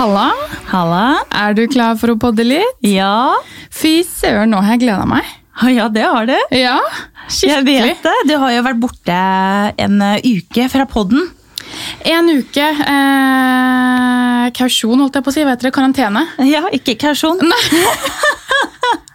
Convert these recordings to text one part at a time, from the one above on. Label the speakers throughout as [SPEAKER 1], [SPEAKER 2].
[SPEAKER 1] Halla,
[SPEAKER 2] Halla.
[SPEAKER 1] er du klar for å podde litt?
[SPEAKER 2] Ja.
[SPEAKER 1] Fy søren, nå har jeg gleda meg.
[SPEAKER 2] ja, det har du.
[SPEAKER 1] Ja, skikkelig.
[SPEAKER 2] Jeg vet det. Du har jo vært borte en uh, uke fra podden.
[SPEAKER 1] En uke eh, kausjon, holdt jeg på å si. Hva heter det? Karantene.
[SPEAKER 2] Ja, ikke kausjon.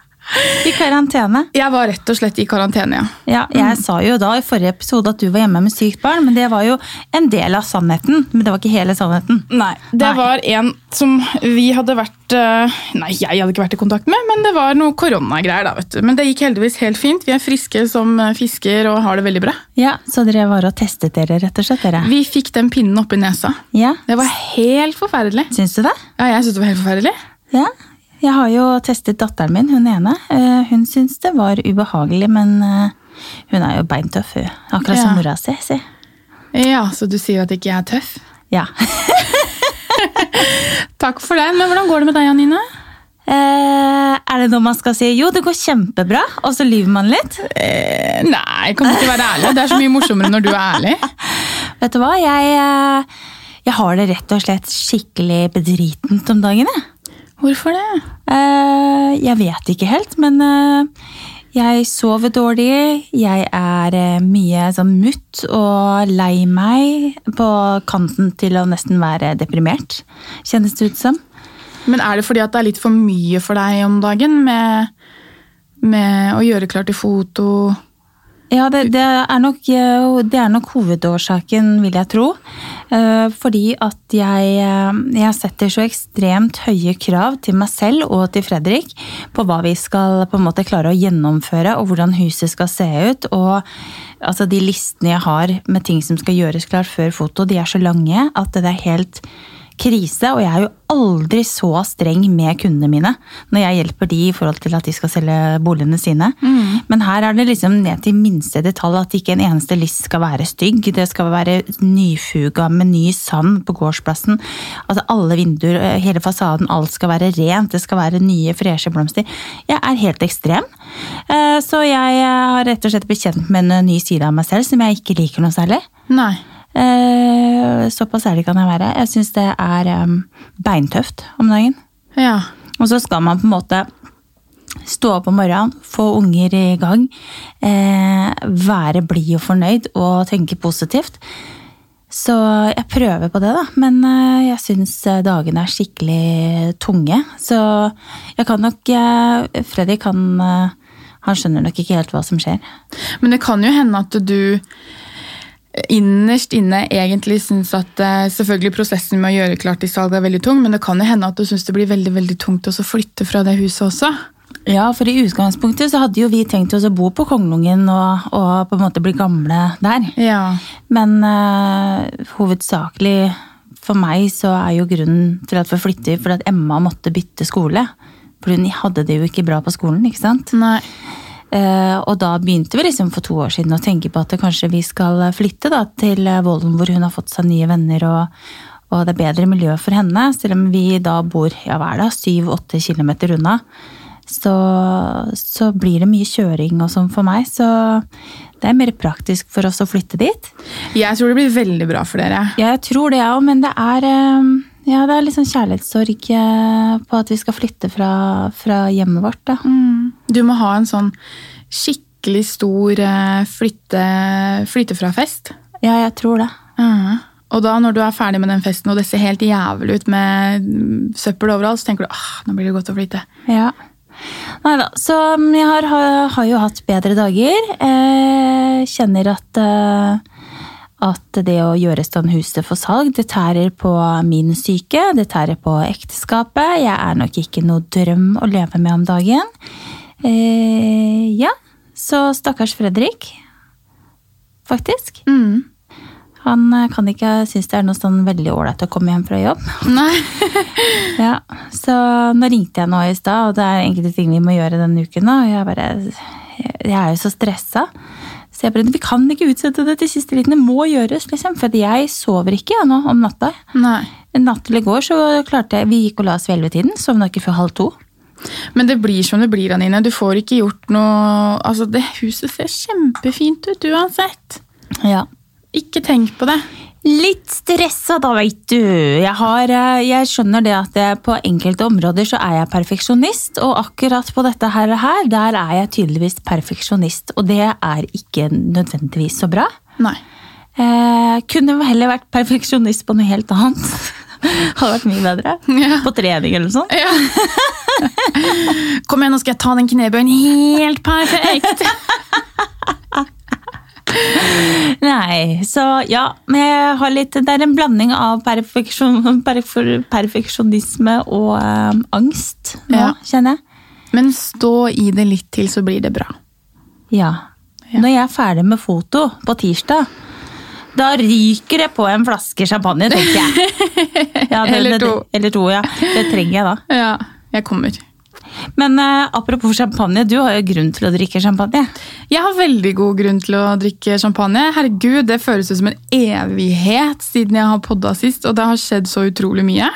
[SPEAKER 2] I karantene.
[SPEAKER 1] Jeg var rett og slett i karantene, ja.
[SPEAKER 2] Ja, jeg sa jo da i forrige episode at du var hjemme med sykt barn, men det var jo en del av sannheten. Men det var ikke hele sannheten.
[SPEAKER 1] Nei, det
[SPEAKER 2] Nei.
[SPEAKER 1] var en som vi hadde vært eh, Nei, jeg hadde ikke vært i kontakt med, men det var noe koronagreier. da, vet du. Men det gikk heldigvis helt fint. Vi er friske som eh, fisker og har det veldig bra.
[SPEAKER 2] Ja, Så dere var og testet dere, rett og slett? dere?
[SPEAKER 1] Vi fikk den pinnen oppi nesa.
[SPEAKER 2] Ja,
[SPEAKER 1] Det var helt forferdelig.
[SPEAKER 2] Syns du det?
[SPEAKER 1] Ja, jeg synes det var helt forferdelig.
[SPEAKER 2] Ja. Jeg har jo testet datteren min, hun ene. Eh, Hun syns det var ubehagelig, men eh, hun er jo beintøff, hun. Akkurat som
[SPEAKER 1] Ja.
[SPEAKER 2] mora si. si.
[SPEAKER 1] Ja, Så du sier at ikke jeg er tøff?
[SPEAKER 2] Ja.
[SPEAKER 1] Takk for det. Men hvordan går det med deg, Anine?
[SPEAKER 2] Eh, er det noe man skal si? Jo, det går kjempebra, og så lyver man litt.
[SPEAKER 1] Eh, nei, kan du ikke være ærlig? Det er så mye morsommere når du er ærlig.
[SPEAKER 2] Vet du hva, jeg, eh, jeg har det rett og slett skikkelig bedritent om dagen. Jeg,
[SPEAKER 1] Hvorfor det?
[SPEAKER 2] eh, jeg vet ikke helt, men eh, jeg sover dårlig. Jeg er eh, mye sånn mutt og lei meg på kanten til å nesten være deprimert, kjennes det ut som.
[SPEAKER 1] Men er det fordi at det er litt for mye for deg om dagen med, med å gjøre klart til foto?
[SPEAKER 2] Ja, det, det, er nok, eh, det er nok hovedårsaken, vil jeg tro. Eh, Fordi at jeg, eh, jeg setter så ekstremt høye krav til meg selv og til Fredrik på hva vi skal på en måte klare å gjennomføre, og hvordan huset skal se ut. Og altså, de listene jeg har med ting som skal gjøres klart før foto, de er så lange at det er helt krise, og jeg er jo aldri så streng med kundene mine når jeg hjelper de i forhold til at de skal selge boligene sine. Men her er det liksom ned til minste detalj at ikke en eneste list skal være stygg. Det skal være nyfuga med ny sand på gårdsplassen. Altså alle vinduer, eh, hele fasaden, alt skal være rent. Det skal være nye, freshe blomster. Jeg er helt ekstrem. Eh, Så jeg eh, har rett og slett blitt kjent med en ny side av meg selv som jeg ikke liker noe særlig.
[SPEAKER 1] Nei.
[SPEAKER 2] Eh, Såpass ærlig kan jeg være. Jeg syns det er beintøft om dagen.
[SPEAKER 1] Ja.
[SPEAKER 2] Og så skal man på en måte stå opp om morgenen, få unger i gang, eh, være blid og fornøyd og tenke positivt. Så jeg prøver på det, da. Men eh, jeg syns dagene er skikkelig tunge. Så jeg kan nok Fredrik, kan han skjønner nok ikke helt hva som skjer.
[SPEAKER 1] Men det kan jo hende at du innerst inne egentlig syns at eh, selvfølgelig prosessen med å gjøre klart til salg er veldig tung, men det kan jo hende at du syns det blir veldig veldig tungt å flytte fra det huset også.
[SPEAKER 2] Ja, for i utgangspunktet så hadde jo vi tenkt oss å bo på Konglungen og, og på en måte bli gamle der.
[SPEAKER 1] Ja.
[SPEAKER 2] Men uh, hovedsakelig for meg så er jo grunnen til at vi flytter for at Emma måtte bytte skole. For hun hadde det jo ikke bra på skolen, ikke sant?
[SPEAKER 1] Nei.
[SPEAKER 2] Eh, og da begynte vi liksom for to år siden å tenke på at kanskje vi skal flytte da, til eh, Vollen, hvor hun har fått seg nye venner og, og det er bedre miljø for henne. Selv om vi da bor ja, hva er det, syv-åtte kilometer unna. Så, så blir det mye kjøring og sånn for meg. Så det er mer praktisk for oss å flytte dit.
[SPEAKER 1] Jeg tror det blir veldig bra for dere.
[SPEAKER 2] Ja, jeg tror det òg, men det er, eh, ja, det er litt sånn kjærlighetssorg eh, på at vi skal flytte fra, fra hjemmet vårt. Da.
[SPEAKER 1] Du må ha en sånn skikkelig stor eh, flytte, flytte fra-fest.
[SPEAKER 2] Ja, jeg tror det.
[SPEAKER 1] Mhm. Og da når du er ferdig med den festen, og det ser helt jævlig ut med mm, søppel overalt, så tenker du ah, nå blir det godt å flytte.
[SPEAKER 2] Ja. Nei da. Så mm, jeg har, har, har jo hatt bedre dager. Eh, kjenner at eh, at det å gjøre i stand huset for salg, det tærer på min syke, det tærer på ekteskapet. Jeg er nok ikke noe drøm å leve med om dagen. Eh, ja, så stakkars Fredrik. Faktisk.
[SPEAKER 1] Mm.
[SPEAKER 2] Han eh, kan ikke synes det er noe sånn veldig ålreit å komme hjem fra jobb.
[SPEAKER 1] Nei.
[SPEAKER 2] Ja, Så nå ringte jeg nå i stad, og det er enkelte ting vi må gjøre denne uken. og Jeg, bare, jeg er jo så stressa. Bare, vi kan ikke utsette det til siste liten. Det må gjøres, liksom. For jeg sover ikke ja, nå om natta.
[SPEAKER 1] Nei.
[SPEAKER 2] Natt til i går så klarte jeg, vi gikk og la oss ved elvetiden. Sovna ikke før halv to.
[SPEAKER 1] Men det blir som det blir, Anine. Du får ikke gjort noe Altså, det huset ser kjempefint ut uansett.
[SPEAKER 2] Ja.
[SPEAKER 1] Ikke tenk på det.
[SPEAKER 2] Litt stressa, da, veit du. Jeg, har, eh, jeg skjønner det at jeg, på enkelte områder så er jeg perfeksjonist, og akkurat på dette her, her, der er jeg tydeligvis perfeksjonist. Og det er ikke nødvendigvis så bra.
[SPEAKER 1] Nei.
[SPEAKER 2] Eh, kunne heller vært perfeksjonist på noe helt annet. Hadde vært mye bedre.
[SPEAKER 1] Ja.
[SPEAKER 2] På trening eller noe sånt.
[SPEAKER 1] Ja. Kom igjen, nå skal jeg ta den knebøyen helt perfekt.
[SPEAKER 2] Nei, så ja. Men jeg har litt, det er en blanding av perfeksjon, perf- perfeksjonisme og um, angst nå,
[SPEAKER 1] Ja.
[SPEAKER 2] kjenner jeg.
[SPEAKER 1] Men stå i det litt til, så blir det bra.
[SPEAKER 2] Ja.
[SPEAKER 1] Ja.
[SPEAKER 2] Når jeg er ferdig med foto på tirsdag, da ryker det på en flaske champagne, tenker jeg. Ja, det,
[SPEAKER 1] Eller
[SPEAKER 2] det-
[SPEAKER 1] to.
[SPEAKER 2] Eller to, ja. Det trenger jeg da.
[SPEAKER 1] Ja, jeg kommer.
[SPEAKER 2] Men uh, apropos champagne, du har jo grunn til å drikke champagne.
[SPEAKER 1] Jeg har veldig god grunn til å drikke champagne. Herregud, Det føles ut som en evighet siden jeg har podda sist, og det har skjedd så utrolig mye.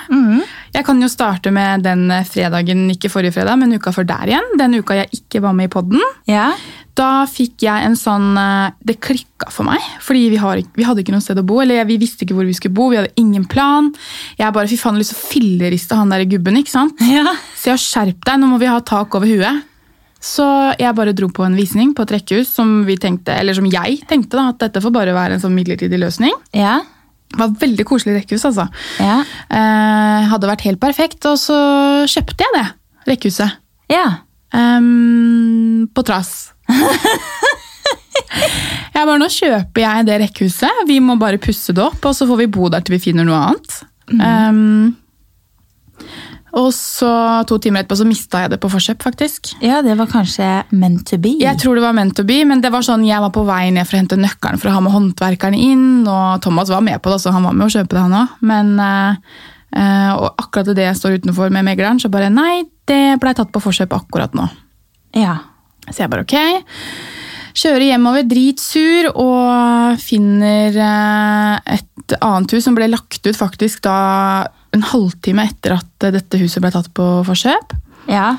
[SPEAKER 1] Jeg kan jo starte med den fredagen, ikke forrige fredag, men uka før der igjen. Den uka jeg ikke var med i podden.
[SPEAKER 2] Ja.
[SPEAKER 1] Da fikk jeg en sånn eh, Det klikka for meg. Fordi vi, har, vi hadde ikke noe sted å bo. Eller vi visste ikke hvor vi skulle bo. Vi hadde ingen plan. Jeg bare, fy faen, lyst til å filleriste han der gubben. ikke sant?
[SPEAKER 2] ja.
[SPEAKER 1] Så jeg skjerp deg, nå må vi ha tak over huet. Så jeg bare dro på en visning på et rekkehus som vi tenkte, eller som jeg tenkte da, at dette får bare være en sånn midlertidig løsning.
[SPEAKER 2] Ja.
[SPEAKER 1] Det var et veldig koselig rekkehus, altså.
[SPEAKER 2] Ja.
[SPEAKER 1] Eh, hadde vært helt perfekt, og så kjøpte jeg det rekkehuset.
[SPEAKER 2] ja.
[SPEAKER 1] Um, på trass. jeg bare, nå kjøper jeg det rekkehuset, vi må bare pusse det opp, og så får vi bo der til vi finner noe annet. Ehm, og så to timer etterpå så mista jeg det på forkjøp, faktisk.
[SPEAKER 2] Ja, det var kanskje meant to be.
[SPEAKER 1] Jeg tror det var meant to be, men det var sånn, jeg var på vei ned for å hente nøkkelen for å ha med håndverkerne inn, og Thomas var med på det, så han var med å kjøpe det han òg. Men uh, og akkurat det jeg står utenfor med megleren, så bare nei, det blei tatt på forkjøp akkurat nå.
[SPEAKER 2] Ja.
[SPEAKER 1] Så jeg bare ok. Kjører hjemover dritsur og finner eh, et annet hus som ble lagt ut faktisk da en halvtime etter at eh, dette huset ble tatt på forkjøp.
[SPEAKER 2] Ja.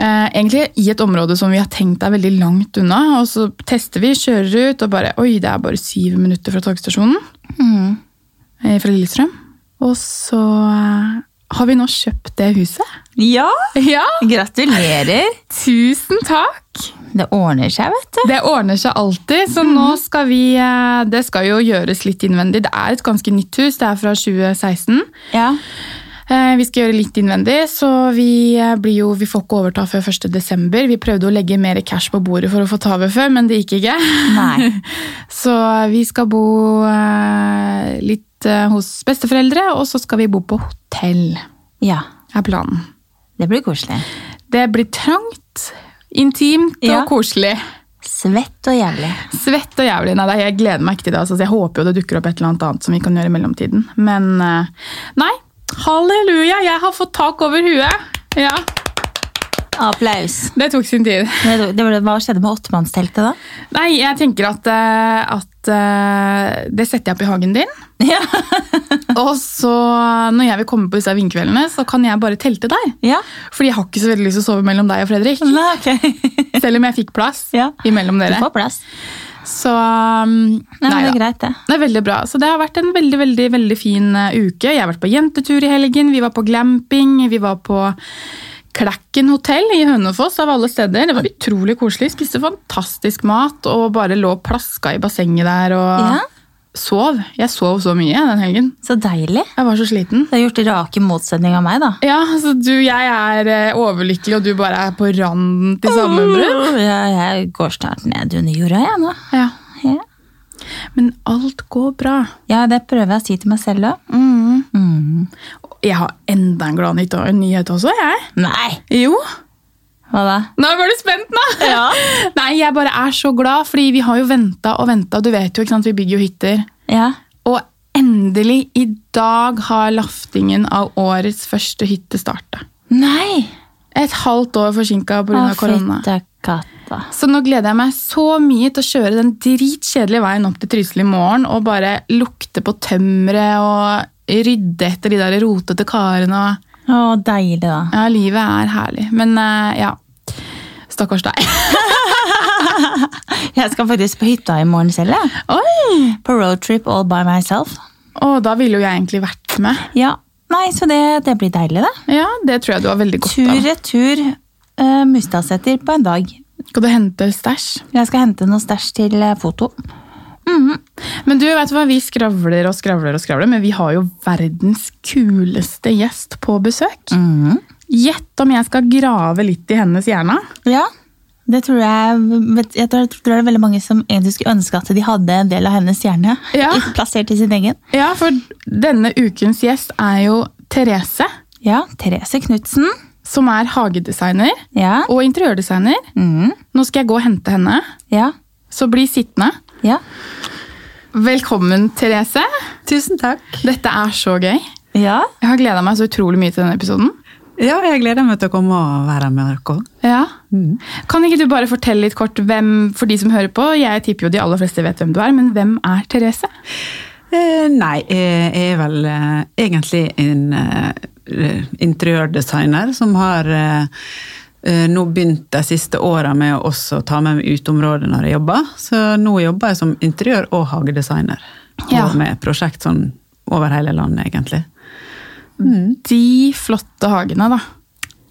[SPEAKER 1] Eh, egentlig i et område som vi har tenkt er veldig langt unna. Og så tester vi, kjører ut og bare Oi, det er bare syv minutter fra togstasjonen
[SPEAKER 2] Mm.
[SPEAKER 1] fra Lillestrøm. Og så har vi nå kjøpt det huset.
[SPEAKER 2] Ja!
[SPEAKER 1] Ja!
[SPEAKER 2] Gratulerer!
[SPEAKER 1] Tusen takk!
[SPEAKER 2] Det ordner seg, vet du.
[SPEAKER 1] Det ordner seg alltid, så nå skal vi eh, Det skal jo gjøres litt innvendig. Det er et ganske nytt hus, det er fra 2016.
[SPEAKER 2] Ja.
[SPEAKER 1] Eh, Vi skal gjøre litt innvendig, så vi, eh, blir jo, vi får ikke overta før 1. desember. Vi prøvde å legge mer cash på bordet for å få ta over før, men det gikk ikke.
[SPEAKER 2] Nei.
[SPEAKER 1] Så vi skal bo eh, litt eh, hos besteforeldre, og så skal vi bo på hotell,
[SPEAKER 2] Ja.
[SPEAKER 1] er planen.
[SPEAKER 2] Det blir koselig.
[SPEAKER 1] Det blir trangt, intimt
[SPEAKER 2] Ja.
[SPEAKER 1] og koselig.
[SPEAKER 2] Svett og jævlig.
[SPEAKER 1] Svett og jævlig. Nei, jeg gleder meg ikke til det. Altså, jeg håper jo det dukker opp et eller annet annet som vi kan gjøre i mellomtiden. Men eh, nei, halleluja, jeg har fått tak over huet. Ja,
[SPEAKER 2] Applaus.
[SPEAKER 1] det tok sin tid.
[SPEAKER 2] Det, det, hva skjedde med åttemannsteltet da?
[SPEAKER 1] Nei, jeg tenker at, eh, at eh, det setter jeg opp i hagen din.
[SPEAKER 2] Ja.
[SPEAKER 1] Og så når jeg vil komme på disse vindkveldene, så kan jeg bare telte der.
[SPEAKER 2] ja.
[SPEAKER 1] Fordi jeg har ikke så veldig lyst til å sove mellom deg og Fredrik.
[SPEAKER 2] Nei, okay.
[SPEAKER 1] Selv om jeg fikk plass
[SPEAKER 2] Ja.
[SPEAKER 1] imellom
[SPEAKER 2] Du får plass.
[SPEAKER 1] Så
[SPEAKER 2] Nei, Nei, det er greit, det.
[SPEAKER 1] Det er veldig bra. Så det har vært en veldig veldig, veldig fin eh, uke. Jeg har vært på jentetur i helgen, vi var på glamping, vi var på Klekken hotell i Hønefoss av alle steder. Det var utrolig koselig. Spiste fantastisk mat og bare lå og plaska i bassenget der og
[SPEAKER 2] Ja.
[SPEAKER 1] sov. Jeg sov så mye den helgen.
[SPEAKER 2] Så deilig.
[SPEAKER 1] Jeg var så sliten.
[SPEAKER 2] Du har gjort rake motsetning av meg, da.
[SPEAKER 1] Ja, altså du, Jeg er eh, overlykkelig, og du bare er på randen til sammenbrudd.
[SPEAKER 2] Ja, jeg går snart ned under jorda, jeg nå.
[SPEAKER 1] Ja.
[SPEAKER 2] Ja.
[SPEAKER 1] Men alt går bra.
[SPEAKER 2] ja, det prøver jeg å si til meg selv òg.
[SPEAKER 1] Mm.
[SPEAKER 2] Mm.
[SPEAKER 1] Jeg har enda en glad nytt- en nyhet også, jeg.
[SPEAKER 2] Nei!
[SPEAKER 1] Jo.
[SPEAKER 2] Hva da?
[SPEAKER 1] Nå var du spent, nå!
[SPEAKER 2] Ja.
[SPEAKER 1] Nei, jeg bare er så glad, fordi vi har jo venta og venta. Du vet jo, ikke sant, vi bygger jo hytter.
[SPEAKER 2] Ja.
[SPEAKER 1] Og endelig, i dag har laftingen av årets første hytte starta.
[SPEAKER 2] Nei!
[SPEAKER 1] Et halvt år forsinka pga. Korona.
[SPEAKER 2] katta.
[SPEAKER 1] Så nå gleder jeg meg så mye til å kjøre den dritkjedelige veien opp til Trysil i morgen og bare lukte på tømmeret og rydde etter de der rotete karene. og
[SPEAKER 2] Å, deilig, da.
[SPEAKER 1] Ja, livet er herlig. Men eh, ja. Stakkars deg.
[SPEAKER 2] Jeg skal faktisk på hytta i morgen selv. jeg.
[SPEAKER 1] Oi!
[SPEAKER 2] På roadtrip all by myself.
[SPEAKER 1] Å, da ville jo jeg egentlig vært med.
[SPEAKER 2] Ja. Nei, så det, det blir deilig, det.
[SPEAKER 1] Ja, det tror jeg du har veldig godt av.
[SPEAKER 2] Tur-retur uh, Mustadseter på en dag.
[SPEAKER 1] Skal du hente stæsj?
[SPEAKER 2] Jeg skal hente noe stæsj til eh, foto.
[SPEAKER 1] Men du, vet hva? Vi skravler og skravler og skravler, men vi har jo verdens kuleste gjest på besøk. Gjett om jeg skal grave litt i hennes hjerne.
[SPEAKER 2] Ja, det tror jeg jeg tror det er veldig mange som egentlig skulle ønske at de hadde en del av hennes hjerne
[SPEAKER 1] Ja.
[SPEAKER 2] plassert i sin egen.
[SPEAKER 1] Ja, for denne ukens gjest er jo Therese,
[SPEAKER 2] Ja, Therese Knutsen.
[SPEAKER 1] som er hagedesigner
[SPEAKER 2] Ja.
[SPEAKER 1] og interiørdesigner.
[SPEAKER 2] Mm.
[SPEAKER 1] Nå skal jeg gå og hente henne,
[SPEAKER 2] Ja.
[SPEAKER 1] så bli sittende.
[SPEAKER 2] Ja.
[SPEAKER 1] Velkommen, Therese.
[SPEAKER 3] Tusen takk.
[SPEAKER 1] Dette er så gøy.
[SPEAKER 2] Ja.
[SPEAKER 1] Jeg har gleda meg så utrolig mye til denne episoden.
[SPEAKER 3] Ja, jeg gleder meg til å komme og være med dere.
[SPEAKER 1] Ja. Kan ikke du bare fortelle litt kort hvem, for de som hører på, jeg tipper jo de aller fleste vet hvem du er, men hvem er Therese?
[SPEAKER 3] Eh, nei, jeg er vel eh, egentlig en eh, interiørdesigner som har eh, eh, nå begynt de siste åra med å også ta med meg uteområdet når jeg jobber. Så nå jobber jeg som interiør- og hagedesigner.
[SPEAKER 1] Ja.
[SPEAKER 3] Og med prosjekt sånn over hele landet, egentlig.
[SPEAKER 1] De flotte hagene, da.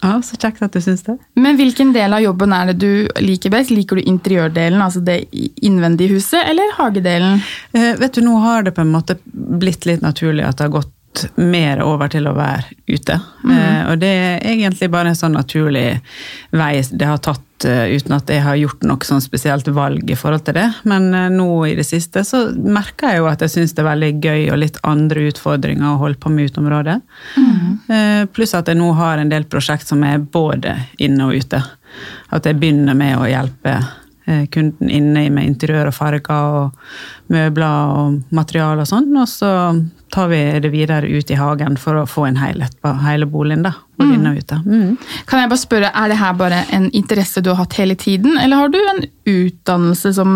[SPEAKER 3] Ja, Så kjekt at du syns det.
[SPEAKER 1] Men hvilken del av jobben er det du liker best? Liker du interiørdelen, altså det innvendige huset, eller hagedelen?
[SPEAKER 3] Eh, vet du, nå har det på en måte blitt litt naturlig at det har gått mer over til å være ute. Eh, og det er egentlig bare en sånn naturlig vei det har tatt uh, uten at jeg har gjort noe sånn spesielt valg i forhold til det. Men uh, nå i det siste så merker jeg jo at jeg syns det er veldig gøy og litt andre utfordringer å holde på med uteområdet. Eh, pluss at jeg nå har en del prosjekt som er både inne og ute. At jeg begynner med å hjelpe kunden inne med interiør og farger og møbler og material og sånn, og så tar vi det videre ut i hagen for å få en helhet på hele boligen, da. Både inne og ute. Mm.
[SPEAKER 1] Kan jeg bare spørre, Er det her bare en interesse du har hatt hele tiden, eller har du en utdannelse som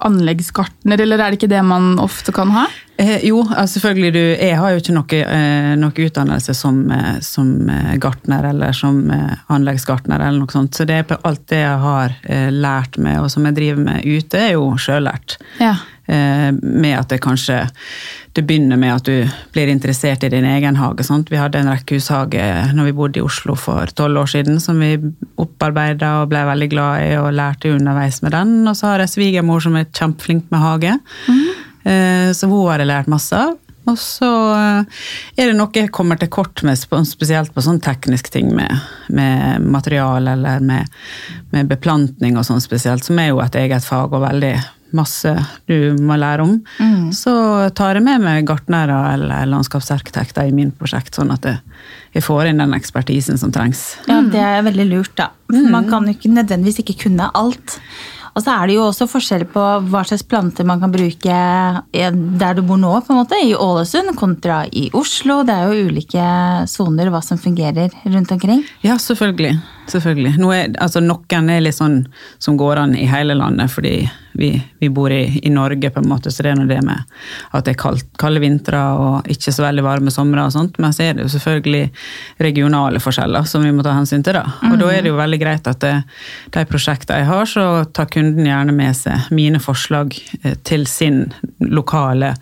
[SPEAKER 1] anleggsgartner, eller er det ikke det man ofte kan ha?
[SPEAKER 3] Eh, jo, altså selvfølgelig. Du, jeg har jo ikke noe, eh, noe utdannelse som, eh, som eh, gartner eller som eh, anleggsgartner eller noe sånt. Så det er alt det jeg har eh, lært meg, og som jeg driver med ute, er jo sjøllært.
[SPEAKER 1] Ja.
[SPEAKER 3] Eh, med at det kanskje det begynner med at du blir interessert i din egen hage. Sant? Vi hadde en rekkehushage når vi bodde i Oslo for tolv år siden, som vi opparbeida og ble veldig glad i og lærte underveis med den. Og så har jeg svigermor som er kjempeflink med hage, mm. så hun har jeg lært masse av. Og så eh, er det noe jeg kommer til kort med, spesielt på sånn teknisk ting med, med material eller med, med beplantning og sånn spesielt, som er jo et eget fag og veldig masse du må lære om. Så tar jeg med meg gartnere eller landskapsarkitekter i min prosjekt, sånn at jeg, får inn den ekspertisen som trengs.
[SPEAKER 2] Ja, det er veldig lurt, da. Man kan jo ikke nødvendigvis ikke kunne alt. Og så er det jo også forskjell på hva slags planter man kan bruke der du bor nå, på en måte, i Ålesund kontra i Oslo. Det er jo ulike soner hva som fungerer rundt omkring.
[SPEAKER 3] Ja, selvfølgelig. Selvfølgelig. Er, altså, noen er litt sånn som går an i hele landet, fordi vi, vi bor i, i Norge, på en måte, så det er nå det med at det er kaldt, kalde vintre og ikke så veldig varme somre og sånt. Men så er det jo selvfølgelig regionale forskjeller som vi må ta hensyn til. da. Og da er det jo veldig greit at det, de prosjektene jeg har, så tar kunden gjerne med seg mine forslag eh, til sin lokale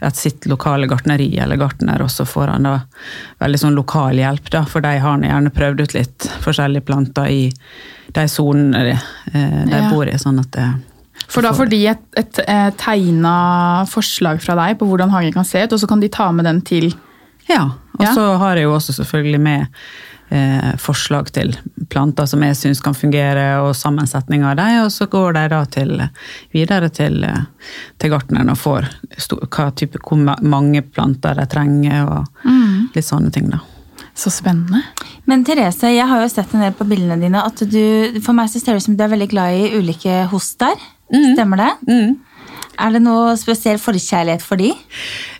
[SPEAKER 3] at sitt lokale gartneri eller gartner, og så får han da veldig sånn lokal hjelp, da, for de har gjerne prøvd ut litt forskjellige planter i de sonene de, eh, de
[SPEAKER 1] Ja.
[SPEAKER 3] bor i. sånn at det,
[SPEAKER 1] For da får de et, et, et, tegna forslag fra deg på hvordan hagen kan se ut, og så kan de ta med den til
[SPEAKER 3] Ja, og
[SPEAKER 1] Ja.
[SPEAKER 3] så har jeg jo også selvfølgelig med eh, forslag til planter som jeg syns kan fungere, og sammensetning av dem, og så går de da til, videre til, eh, til gartneren og får stor, hva type, hvor mange planter de trenger, og litt sånne ting, da.
[SPEAKER 1] Så spennende.
[SPEAKER 2] Men Therese, jeg har jo sett en del på bildene dine at du For meg så ser det ut som du er veldig glad i ulike hoster. Stemmer det? Er det noe spesiell forkjærlighet for de?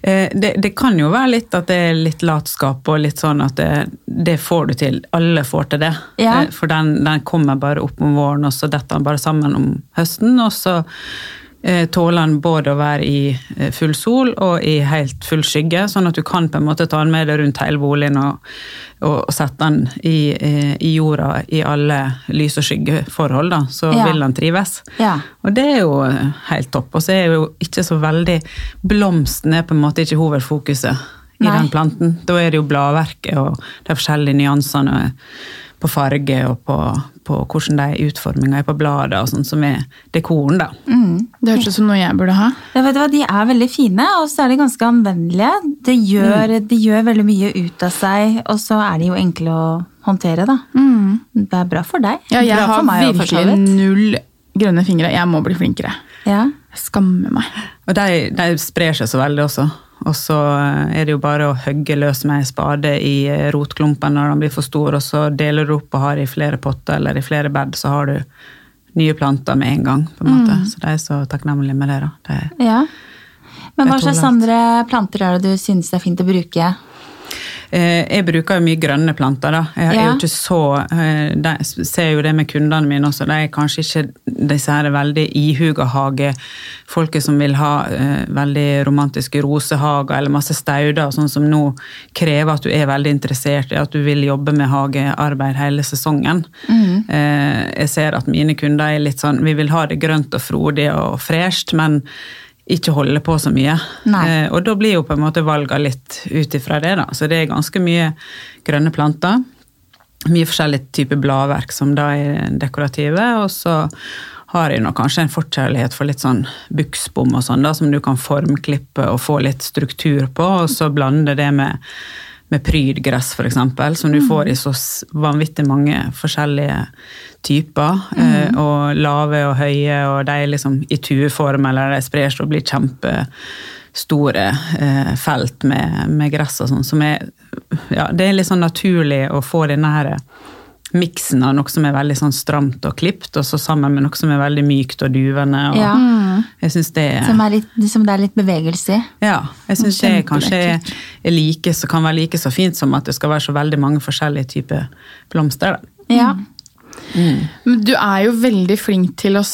[SPEAKER 3] Eh, Det, det kan jo være litt at det er litt latskap og litt sånn at det, det får du til. Alle får til det.
[SPEAKER 2] Ja.
[SPEAKER 3] Eh, For den, den kommer bare opp om våren, og så detter den bare sammen om høsten. Og så tåler den både å være i eh, full sol og i helt full skygge, sånn at du kan på en måte ta den med deg rundt hele boligen og, og sette den i, eh, i, jorda i alle lys- og skyggeforhold, da, så
[SPEAKER 2] Ja.
[SPEAKER 3] vil den trives.
[SPEAKER 2] Ja.
[SPEAKER 3] Og det er jo helt topp. Og så er jo ikke så veldig Blomsten er på en måte ikke hovedfokuset i
[SPEAKER 2] Nei.
[SPEAKER 3] den planten. Da er det jo bladverket og de forskjellige nyansene på farge og på, på hvordan de utforminga er på bladet og sånn som er dekoren, da.
[SPEAKER 1] Det høres ut som noe jeg burde ha.
[SPEAKER 2] Ja, vet du hva, De er veldig fine, og så er de ganske anvendelige. De gjør, de gjør veldig mye ut av seg, og så er de jo enkle å håndtere. da. Det er bra for deg.
[SPEAKER 1] Ja, jeg har
[SPEAKER 2] meg,
[SPEAKER 1] virkelig null grønne fingre. Jeg må bli flinkere.
[SPEAKER 2] Ja.
[SPEAKER 1] Jeg skammer meg.
[SPEAKER 3] Og de, de sprer seg så veldig også. Og så eh, er det jo bare å hogge løs med ei spade i eh, rotklumpen når de blir for store, og så deler du opp og har i flere potter eller i flere bed, så har du nye planter med en gang. på en måte. Så de er så takknemlige med det. da. Det,
[SPEAKER 2] ja. Men hva slags andre planter er det du synes det er fint å bruke?
[SPEAKER 3] Eh, Jeg bruker jo mye grønne planter. da. Jeg
[SPEAKER 2] Ja.
[SPEAKER 3] ikke så, eh, jeg ser jo det med kundene mine også. De er kanskje ikke disse her veldig ihuga hagefolket som vil ha eh, veldig romantiske rosehager eller masse stauder, sånn som nå krever at du er veldig interessert i at du vil jobbe med hagearbeid hele sesongen. Mm. jeg ser at mine kunder er litt sånn Vi vil ha det grønt og frodig og fresht, men ikke holde på så mye. Eh, og da blir jo på en måte valga litt ut ifra det, da. Så det er ganske mye grønne planter. Mye forskjellige typer bladverk som da er dekorative, og så har jeg nå kanskje en forkjærlighet for litt sånn buksbom og sånn, da, som du kan formklippe og få litt struktur på, og så blande det med, med prydgress, eksempel, som du får i så vanvittig mange forskjellige typer. Mm. og lave og høye, og de er liksom i tueform, eller de sprer seg og blir kjempestore eh, felt med, med gress og sånn, som er Ja, det er litt sånn naturlig å få denne her miksen av noe som er veldig sånn stramt og klipt, og så sammen med noe som er veldig mykt og duvende. Og
[SPEAKER 2] Ja.
[SPEAKER 3] Jeg synes det er
[SPEAKER 2] Som, er litt, som det er litt bevegelse i?
[SPEAKER 3] ja, jeg syns det kanskje er, er like, så kan være like så fint som at det skal være så veldig mange forskjellige typer blomster. Da.
[SPEAKER 2] Ja.
[SPEAKER 1] Men du er jo veldig flink til å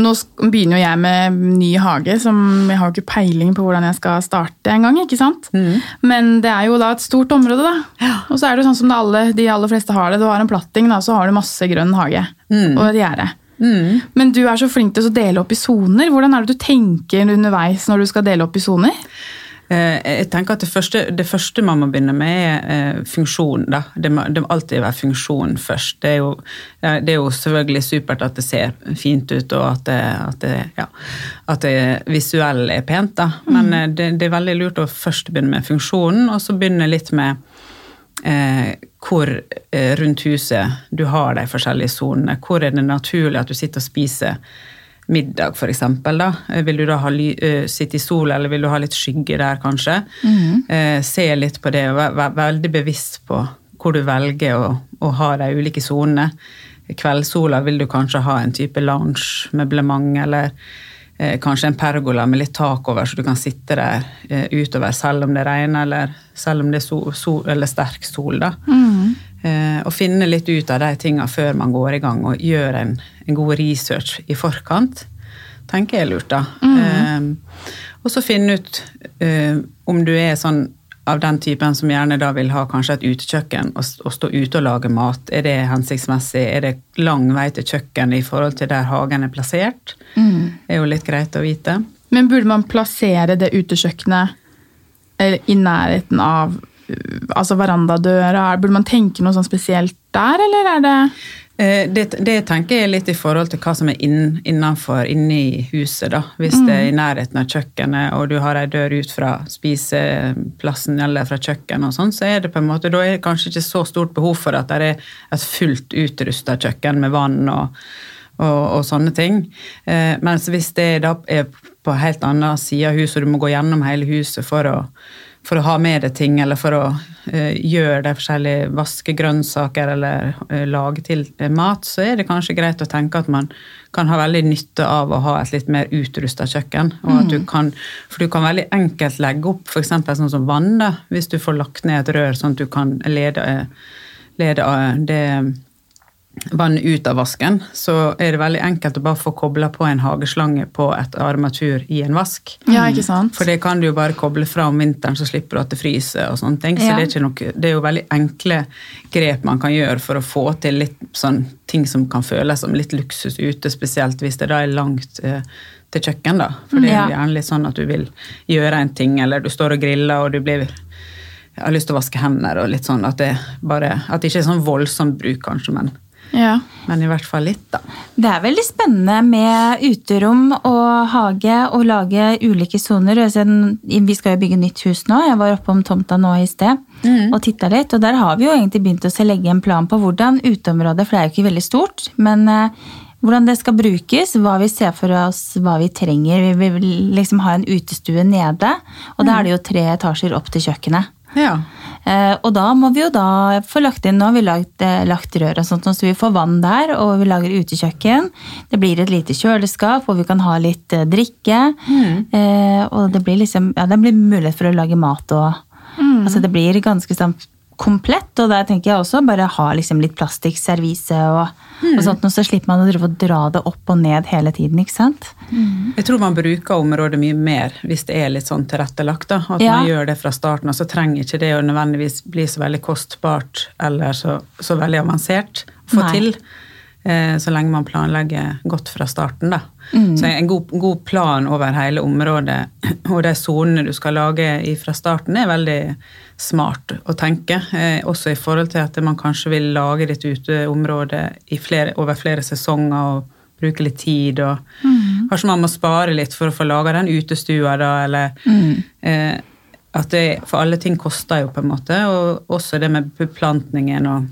[SPEAKER 1] Nå begynner jo jeg med ny hage, som jeg har jo ikke peiling på hvordan jeg skal starte en gang. Men det er jo da et stort område, da. Og så er det jo sånn som alle, de aller fleste har det. Du har en platting, da, så har du masse grønn hage og et gjerde. Men du er så flink til å dele opp i soner. Hvordan er det du tenker underveis når du skal dele opp i soner?
[SPEAKER 3] Eh, Jeg tenker at det første, det første man må begynne med, er eh, funksjon. Da. Det, må, det må alltid være funksjon først. Det er, jo, det er jo selvfølgelig supert at det ser fint ut, og at det, at det, ja, at det visuelle er pent. Da. Men mm. det, det er veldig lurt å først begynne med funksjonen, og så begynne litt med eh, hvor eh, rundt huset du har de forskjellige sonene. Hvor er det naturlig at du sitter og spiser middag, for eksempel, da. Eh, Vil du da ha eh, sitte i sol, eller vil du ha litt skygge der, kanskje? Eh, se litt på det, og være vær veldig bevisst på hvor du velger å, å ha de ulike sonene. I Kveldssola vil du kanskje ha en type lounge-møblement, eller eh, kanskje en pergola med litt tak over, så du kan sitte der eh, utover selv om det regner, eller selv om det er sol, sol, eller sterk sol. da. Eh, og finne litt ut av de tinga før man går i gang, og gjøre en, en god research i forkant. tenker jeg er lurt, da. Eh, og så finne ut eh, om du er sånn av den typen som gjerne da vil ha kanskje et utekjøkken og, og stå ute og lage mat. Er det hensiktsmessig? Er det lang vei til kjøkken i forhold til der hagen er plassert? Det er jo litt greit å vite.
[SPEAKER 1] Men burde man plassere det utekjøkkenet eh, i nærheten av altså verandadøra? Burde man tenke noe sånn spesielt der, eller er det
[SPEAKER 3] Eh, Det, det tenker jeg litt i forhold til hva som er inn, innenfor inne i huset. da. Hvis det er i nærheten av kjøkkenet, og du har ei dør ut fra spiseplassen eller fra kjøkkenet, og sånn, så er det på en måte, da er det kanskje ikke så stort behov for at det er et fullt utrusta kjøkken med vann og, og, og sånne ting. Eh, mens hvis det da er på helt annen side av huset, og du må gå gjennom hele huset for å for å ha med deg ting, eller for å uh, gjøre de forskjellige vaske grønnsaker eller uh, lage til eh, mat, så er det kanskje greit å tenke at man kan ha veldig nytte av å ha et litt mer utrusta kjøkken. og at du kan, For du kan veldig enkelt legge opp f.eks. sånn som vann, da, hvis du får lagt ned et rør sånn at du kan lede, lede det vannet ut av vasken, så er det veldig enkelt å bare få kobla på en hageslange på et armatur i en vask.
[SPEAKER 1] Ja, ikke sant?
[SPEAKER 3] For det kan du jo bare koble fra om vinteren, så slipper du at det fryser og sånne ting. Så
[SPEAKER 2] Ja.
[SPEAKER 3] det, er noe, det er jo veldig enkle grep man kan gjøre for å få til litt sånn ting som kan føles som litt luksus ute, spesielt hvis det da er langt eh, til kjøkken, da. For det er jo gjerne litt sånn at du vil gjøre en ting, eller du står og griller, og du blir jeg har lyst til å vaske hender og litt sånn at det bare At det ikke er sånn voldsom bruk, kanskje, men,
[SPEAKER 1] Ja.
[SPEAKER 3] men i hvert fall litt, da.
[SPEAKER 2] Det er veldig spennende med uterom og hage og lage ulike soner. Vi skal jo bygge nytt hus nå. Jeg var oppe om tomta nå i sted og titta litt. Og der har vi jo egentlig begynt å legge en plan på hvordan uteområdet, for det er jo ikke veldig stort, men eh, hvordan det skal brukes, hva vi ser for oss, hva vi trenger. Vi vil liksom ha en utestue nede, og da er det jo tre etasjer opp til kjøkkenet.
[SPEAKER 3] Ja.
[SPEAKER 2] Eh, og da må vi jo da få lagt inn Nå har vi lagt, eh, lagt rør og sånt, så vi får vann der, og vi lager utekjøkken. Det blir et lite kjøleskap, og vi kan ha litt eh, drikke. Mm. og det blir liksom Ja, det blir mulighet for å lage mat og Altså det blir ganske sånn komplett, og der tenker jeg også bare ha liksom litt plastikkservise og, og sånt, og så slipper man å dra det opp og ned hele tiden, ikke sant?
[SPEAKER 3] Jeg tror man bruker området mye mer hvis det er litt sånn tilrettelagt. da, At
[SPEAKER 2] Ja.
[SPEAKER 3] man gjør det fra starten, og så trenger ikke det å nødvendigvis bli så veldig kostbart eller så, så veldig avansert å få
[SPEAKER 2] Nei.
[SPEAKER 3] til. Eh, så lenge man planlegger godt fra starten, da.
[SPEAKER 2] Mm.
[SPEAKER 3] Så en god, god plan over hele området og de sonene du skal lage fra starten, er veldig smart å tenke. Eh, også i forhold til at man kanskje vil lage ditt uteområde i flere, over flere sesonger og bruke litt tid. og Kanskje man må spare litt for å få laga den utestua, da, eller eh, at det, For alle ting koster jo, på en måte, og også det med beplantningen og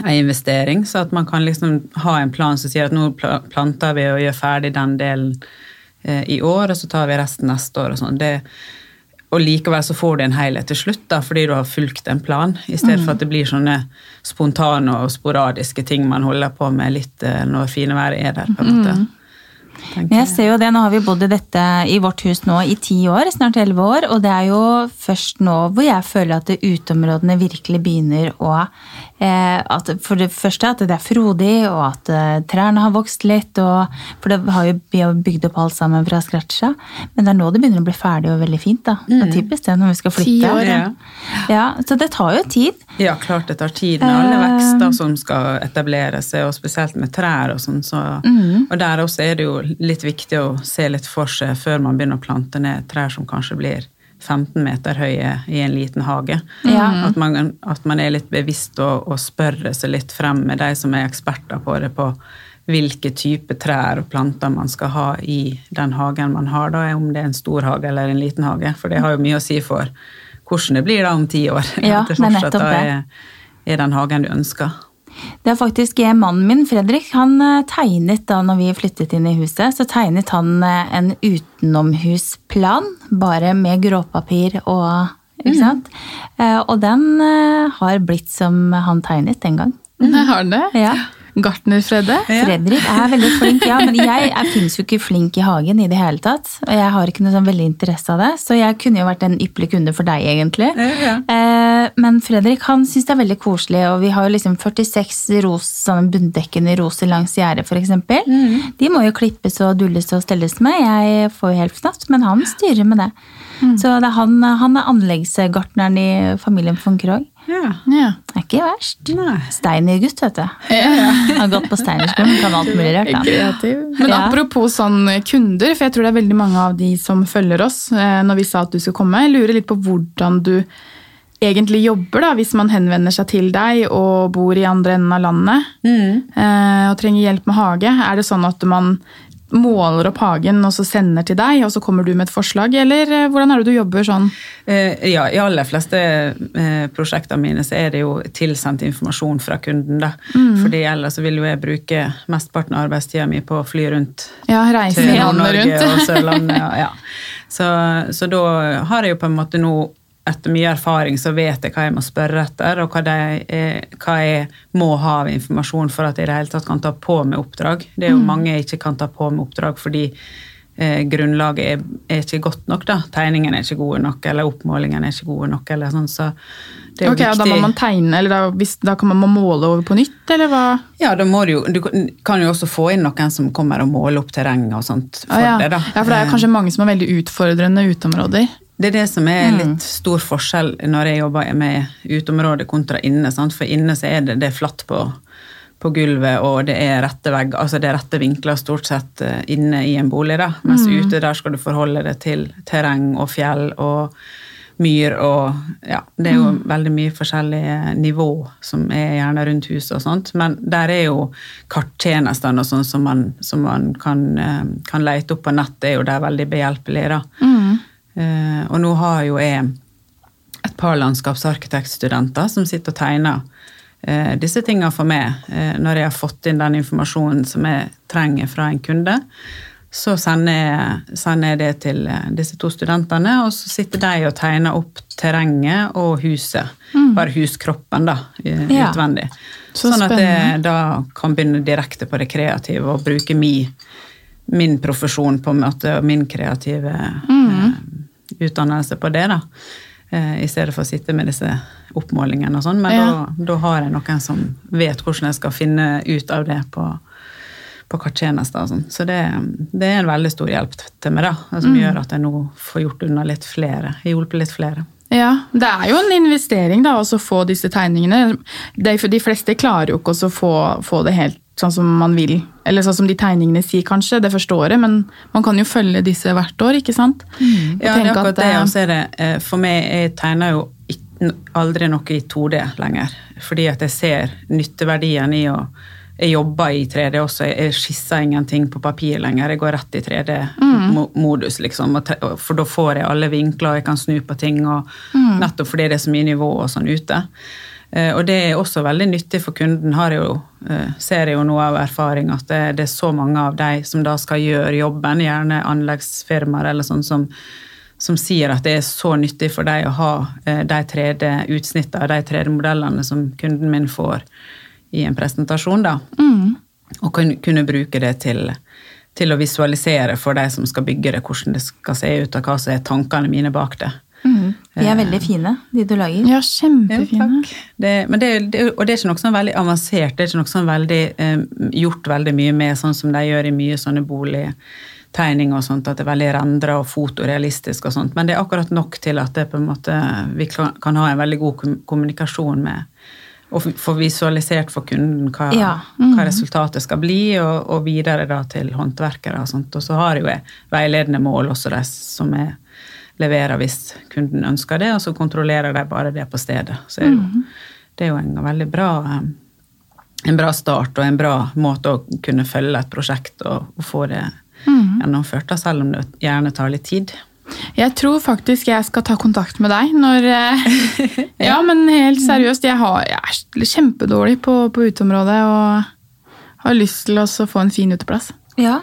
[SPEAKER 3] en investering, så at man kan liksom ha en plan som sier at nå planter vi og gjør ferdig den delen eh, i år, og så tar vi resten neste år og sånn. Det, og likevel så får du en helhet til slutt, da, fordi du har fulgt en plan, i stedet for at det blir sånne spontane og sporadiske ting man holder på med litt eh, når fine været er der, på en måte.
[SPEAKER 2] Mm. Jeg ser jo det, Nå har vi bodd i dette i vårt hus nå i ti år, snart elleve år. Og det er jo først nå hvor jeg føler at det uteområdene virkelig begynner å at For det første at det er frodig, og at eh, trærne har vokst litt. Og, for det har jo, vi har bygd opp alt sammen fra scratcha. Men det er nå det begynner å bli ferdig og veldig fint. da. Det er typisk det når vi skal flytte.
[SPEAKER 1] År,
[SPEAKER 3] ja.
[SPEAKER 2] Ja, Så det tar jo tid.
[SPEAKER 3] Ja, klart det tar tid med alle
[SPEAKER 2] Eh.
[SPEAKER 3] vekster som skal etablere seg, og spesielt med trær og sånn. Så,
[SPEAKER 2] mm.
[SPEAKER 3] Og der også er det jo litt viktig å se litt for seg før man begynner å plante ned trær som kanskje blir 15 meter høye i en liten hage.
[SPEAKER 2] Ja.
[SPEAKER 3] At, man, at man er litt bevisst og, og spør seg litt frem med de som er eksperter på det, på hvilke type trær og planter man skal ha i den hagen man har, da, om det er en stor hage eller en liten hage. For det har jo mye å si for hvordan det blir da om ti år.
[SPEAKER 2] Ja,
[SPEAKER 3] At det
[SPEAKER 2] det
[SPEAKER 3] fortsatt er, er den hagen du ønsker.
[SPEAKER 2] Det er faktisk eh, mannen min, Fredrik, han eh, tegnet da når vi flyttet inn i huset, så tegnet han eh, en utenomhusplan, bare med gråpapir og Ikke sant? Eh, Og den har blitt som han tegnet den gang.
[SPEAKER 1] Mm. har det.
[SPEAKER 2] Ja.
[SPEAKER 1] Gartner-Fredde.
[SPEAKER 3] Ja.
[SPEAKER 2] Fredrik er veldig flink, ja, men jeg, jeg finnes jo ikke flink i hagen i det hele tatt. Og jeg har ikke noe sånn veldig interesse av det, så jeg kunne jo vært en ypperlig kunde for deg, egentlig.
[SPEAKER 3] Ja.
[SPEAKER 2] Eh, Men Fredrik han syns det er veldig koselig, og vi har jo liksom 46 ros, sånne bunndekkende roser langs gjerdet, f.eks.
[SPEAKER 3] Mm.
[SPEAKER 2] De må jo klippes og dulles og stelles med. Jeg får jo helt fnatt, men han styrer med det.
[SPEAKER 3] Mm.
[SPEAKER 2] Så det er han, han er anleggsgartneren i familien von Krogh.
[SPEAKER 3] Ja.
[SPEAKER 1] Ja.
[SPEAKER 2] Det er ikke verst. Steiner-gutt, vet du. Han har gått på Steinerskolen, kan alt mulig rart. da.
[SPEAKER 1] Men apropos sånn kunder, for jeg tror det er veldig mange av de som følger oss eh, når vi sa at du skulle komme, jeg lurer litt på hvordan du egentlig jobber da, hvis man henvender seg til deg og bor i andre enden av landet
[SPEAKER 3] Mm.
[SPEAKER 1] eh, og trenger hjelp med hage. Er det sånn at man måler opp hagen og så sender til deg, og så kommer du med et forslag, eller eh, hvordan er det du jobber sånn?
[SPEAKER 3] Eh, Ja, i aller fleste eh, prosjektene mine så er det jo tilsendt informasjon fra kunden, da. Fordi ellers så vil jo jeg bruke mesteparten av arbeidstida mi på å fly rundt
[SPEAKER 1] Ja, reise
[SPEAKER 3] til Nord-Norge og. Sørlandet. Ja, ja. Så, så da har jeg jo på en måte nå etter mye erfaring så vet jeg hva jeg må spørre etter, og hva, de, er- hva jeg må ha av informasjon for at jeg i det hele tatt kan ta på med oppdrag. Det er jo mange jeg ikke kan ta på med oppdrag fordi eh, grunnlaget er, er ikke godt nok. da. Tegningene er ikke gode nok, eller oppmålingene er ikke gode nok. eller sånn, Så det er okay,
[SPEAKER 1] Ok, Da må man tegne, eller da, hvis, da kan man måle over på nytt, eller hva?
[SPEAKER 3] Ja, da må du jo Du kan jo også få inn noen som kommer og måler opp terrenget og sånt for
[SPEAKER 1] Ah, ja.
[SPEAKER 3] det, da.
[SPEAKER 1] ja, for det er
[SPEAKER 3] Eh,
[SPEAKER 1] kanskje mange som har veldig utfordrende uteområder.
[SPEAKER 3] Det er det som er
[SPEAKER 1] Mm.
[SPEAKER 3] litt stor forskjell når jeg jobber med uteområde kontra inne. Sant? For inne så er det, det er flatt på, på gulvet, og det er rette vegg, altså det er rette vinkler stort sett eh, inne i en bolig. da. Mens
[SPEAKER 1] Mm.
[SPEAKER 3] ute der skal du forholde deg til terreng og fjell og myr og Ja, det er jo
[SPEAKER 1] Mm.
[SPEAKER 3] veldig mye forskjellige nivå som er gjerne rundt huset og sånt. Men der er jo karttjenestene og sånn som man, som man kan, eh, kan lete opp på nett, det er jo der veldig behjelpelige, da.
[SPEAKER 1] Mm.
[SPEAKER 3] Eh, og nå har jo jeg et par landskapsarkitektstudenter som sitter og tegner eh, disse tingene for meg. Eh, når jeg har fått inn den informasjonen som jeg trenger fra en kunde, så sender jeg, sender jeg det til disse to studentene, og så sitter de og tegner opp terrenget og huset. Bare huskroppen, da,
[SPEAKER 2] Ja.
[SPEAKER 3] utvendig.
[SPEAKER 1] Så
[SPEAKER 3] sånn at jeg da kan begynne direkte på det kreative og bruke mi, min profesjon på en måte, og min kreative eh, utdannelse på det, da. Eh, I stedet for å sitte med disse oppmålingene og sånn. Men
[SPEAKER 1] Ja.
[SPEAKER 3] da, da har jeg noen som vet hvordan jeg skal finne ut av det på, på karttjenester og sånn. Så det, det er en veldig stor hjelp til meg, da. Som Som gjør at jeg nå får gjort unna litt flere. Hjulpet litt flere.
[SPEAKER 1] Ja, Det er jo en investering da, å få disse tegningene. De, de fleste klarer jo ikke å få, få det helt sånn som man vil. Eller sånn som de tegningene sier, kanskje. Det første året, men man kan jo følge disse hvert år, ikke sant? Mm.
[SPEAKER 3] Ja, det er akkurat det. jeg ser er det eh, For meg, jeg tegner jo aldri noe i 2D lenger. Fordi at jeg ser nytteverdien i å Jeg jobber i 3D også. Jeg skisser ingenting på papir lenger. Jeg går rett i 3D-modus, liksom. og te- og- For da får jeg alle vinkler, og jeg kan snu på ting. og Nettopp fordi det er så mye nivå og sånn ute. Eh, Og det er også veldig nyttig for kunden. Har jeg jo, eh, ser jeg jo noe av erfaring at det, det er så mange av de som da skal gjøre jobben, gjerne anleggsfirmaer eller sånn som, som sier at det er så nyttig for deg å ha eh, de 3D-utsnittene, de 3D-modellene som kunden min får i en presentasjon, da. Og kunne, bruke det til, til å visualisere for de som skal bygge det, hvordan det skal se ut, og hva som er tankene mine bak det.
[SPEAKER 2] De er veldig fine, de du lager.
[SPEAKER 1] Ja,
[SPEAKER 3] Ja,
[SPEAKER 1] kjempefine.
[SPEAKER 3] takk. Det, men det, det, og det er ikke noe sånn veldig avansert, det er ikke noe sånn veldig eh, gjort veldig mye med, sånn som de gjør i mye sånne boligtegninger og sånt, at det er veldig rendra og fotorealistisk og sånt. Men det er akkurat nok til at det på en måte, vi kan, kan ha en veldig god kommunikasjon med og få visualisert for kunden hva,
[SPEAKER 2] Ja.
[SPEAKER 3] hva resultatet skal bli, og, og videre da til håndverkere og sånt. Og så har jo jeg veiledende mål også de som jeg leverer hvis kunden ønsker det, og så kontrollerer de bare det på stedet. Så er det, jo, det er jo en veldig bra eh, en bra start og en bra måte å kunne følge et prosjekt og, og få det gjennomført, selv om det gjerne tar litt tid.
[SPEAKER 1] Jeg tror faktisk jeg skal ta kontakt med deg når eh, Ja, men helt seriøst, jeg, har, jeg er kjempedårlig på, på uteområdet og har lyst til å få en fin uteplass.
[SPEAKER 2] Ja.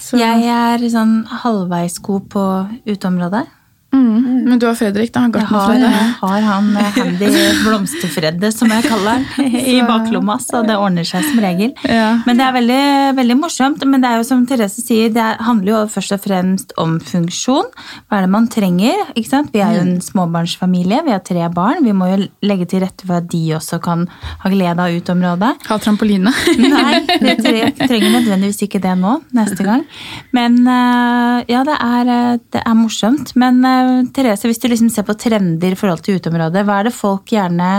[SPEAKER 1] Så-
[SPEAKER 2] Jeg er sånn halvveis god på uteområdet.
[SPEAKER 1] Mm. Men du har Fredrik, da.
[SPEAKER 2] Jeg har, jeg har han eh, handy blomsterfredde, som jeg kaller han, i baklomma, så det ordner seg som regel.
[SPEAKER 1] Ja.
[SPEAKER 2] Men det er veldig, veldig morsomt. Men det er jo som Therese sier, det er- handler jo først og fremst om funksjon. Hva er det man trenger? ikke sant? Vi er jo en småbarnsfamilie, vi har tre barn. Vi må jo legge til rette for at de også kan ha glede av uteområdet.
[SPEAKER 1] Ha trampoline.
[SPEAKER 2] Nei, vi trenger nødvendigvis ikke det nå, neste gang. Men eh, ja, det er, eh, det er morsomt. Men eh, Therese, hvis du liksom ser på trender i forhold til uteområdet, hva er det folk gjerne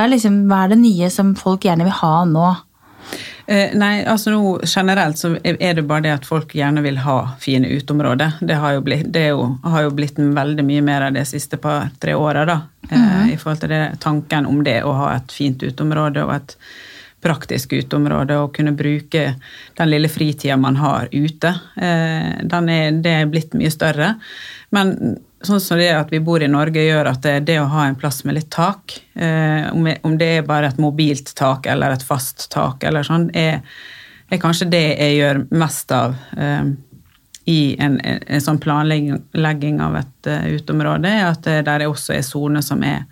[SPEAKER 2] hva er, liksom, hva er det nye som folk gjerne vil ha nå?
[SPEAKER 3] Eh, nei, altså nå generelt så er det bare det at folk gjerne vil ha fine uteområder. Det har jo blitt, det er jo, har jo blitt veldig mye mer av det siste par-tre åra, da. Eh, I forhold til det, tanken om det å ha et fint uteområde og et praktisk uteområde og kunne bruke den lille fritida man har ute. Eh, er, det er blitt mye større. Men sånn som det at vi bor i Norge, gjør at det, det å ha en plass med litt tak, eh, om, det er bare et mobilt tak eller et fast tak, eller sånn, er, er kanskje det jeg gjør mest av eh, i en, en, en sånn planlegging av et uh, uteområde, at det der også er soner som er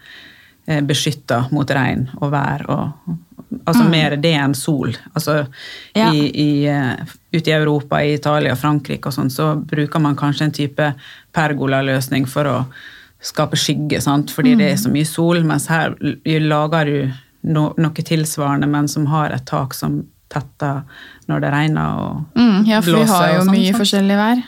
[SPEAKER 3] beskytta mot regn og vær. Og, altså mer det enn sol. Altså
[SPEAKER 2] Ja.
[SPEAKER 3] i, i, eh, ute i Europa, i Italia Frankrike og sånn, så bruker man kanskje en type pergolaløsning for å skape skygge, sant? fordi det er så mye sol, mens her lager du no, noe tilsvarende, men som har et tak som tetter når det regner og
[SPEAKER 1] Mm, ja, for vi har jo
[SPEAKER 3] og sånn,
[SPEAKER 1] mye
[SPEAKER 3] sant?
[SPEAKER 1] forskjellig vær.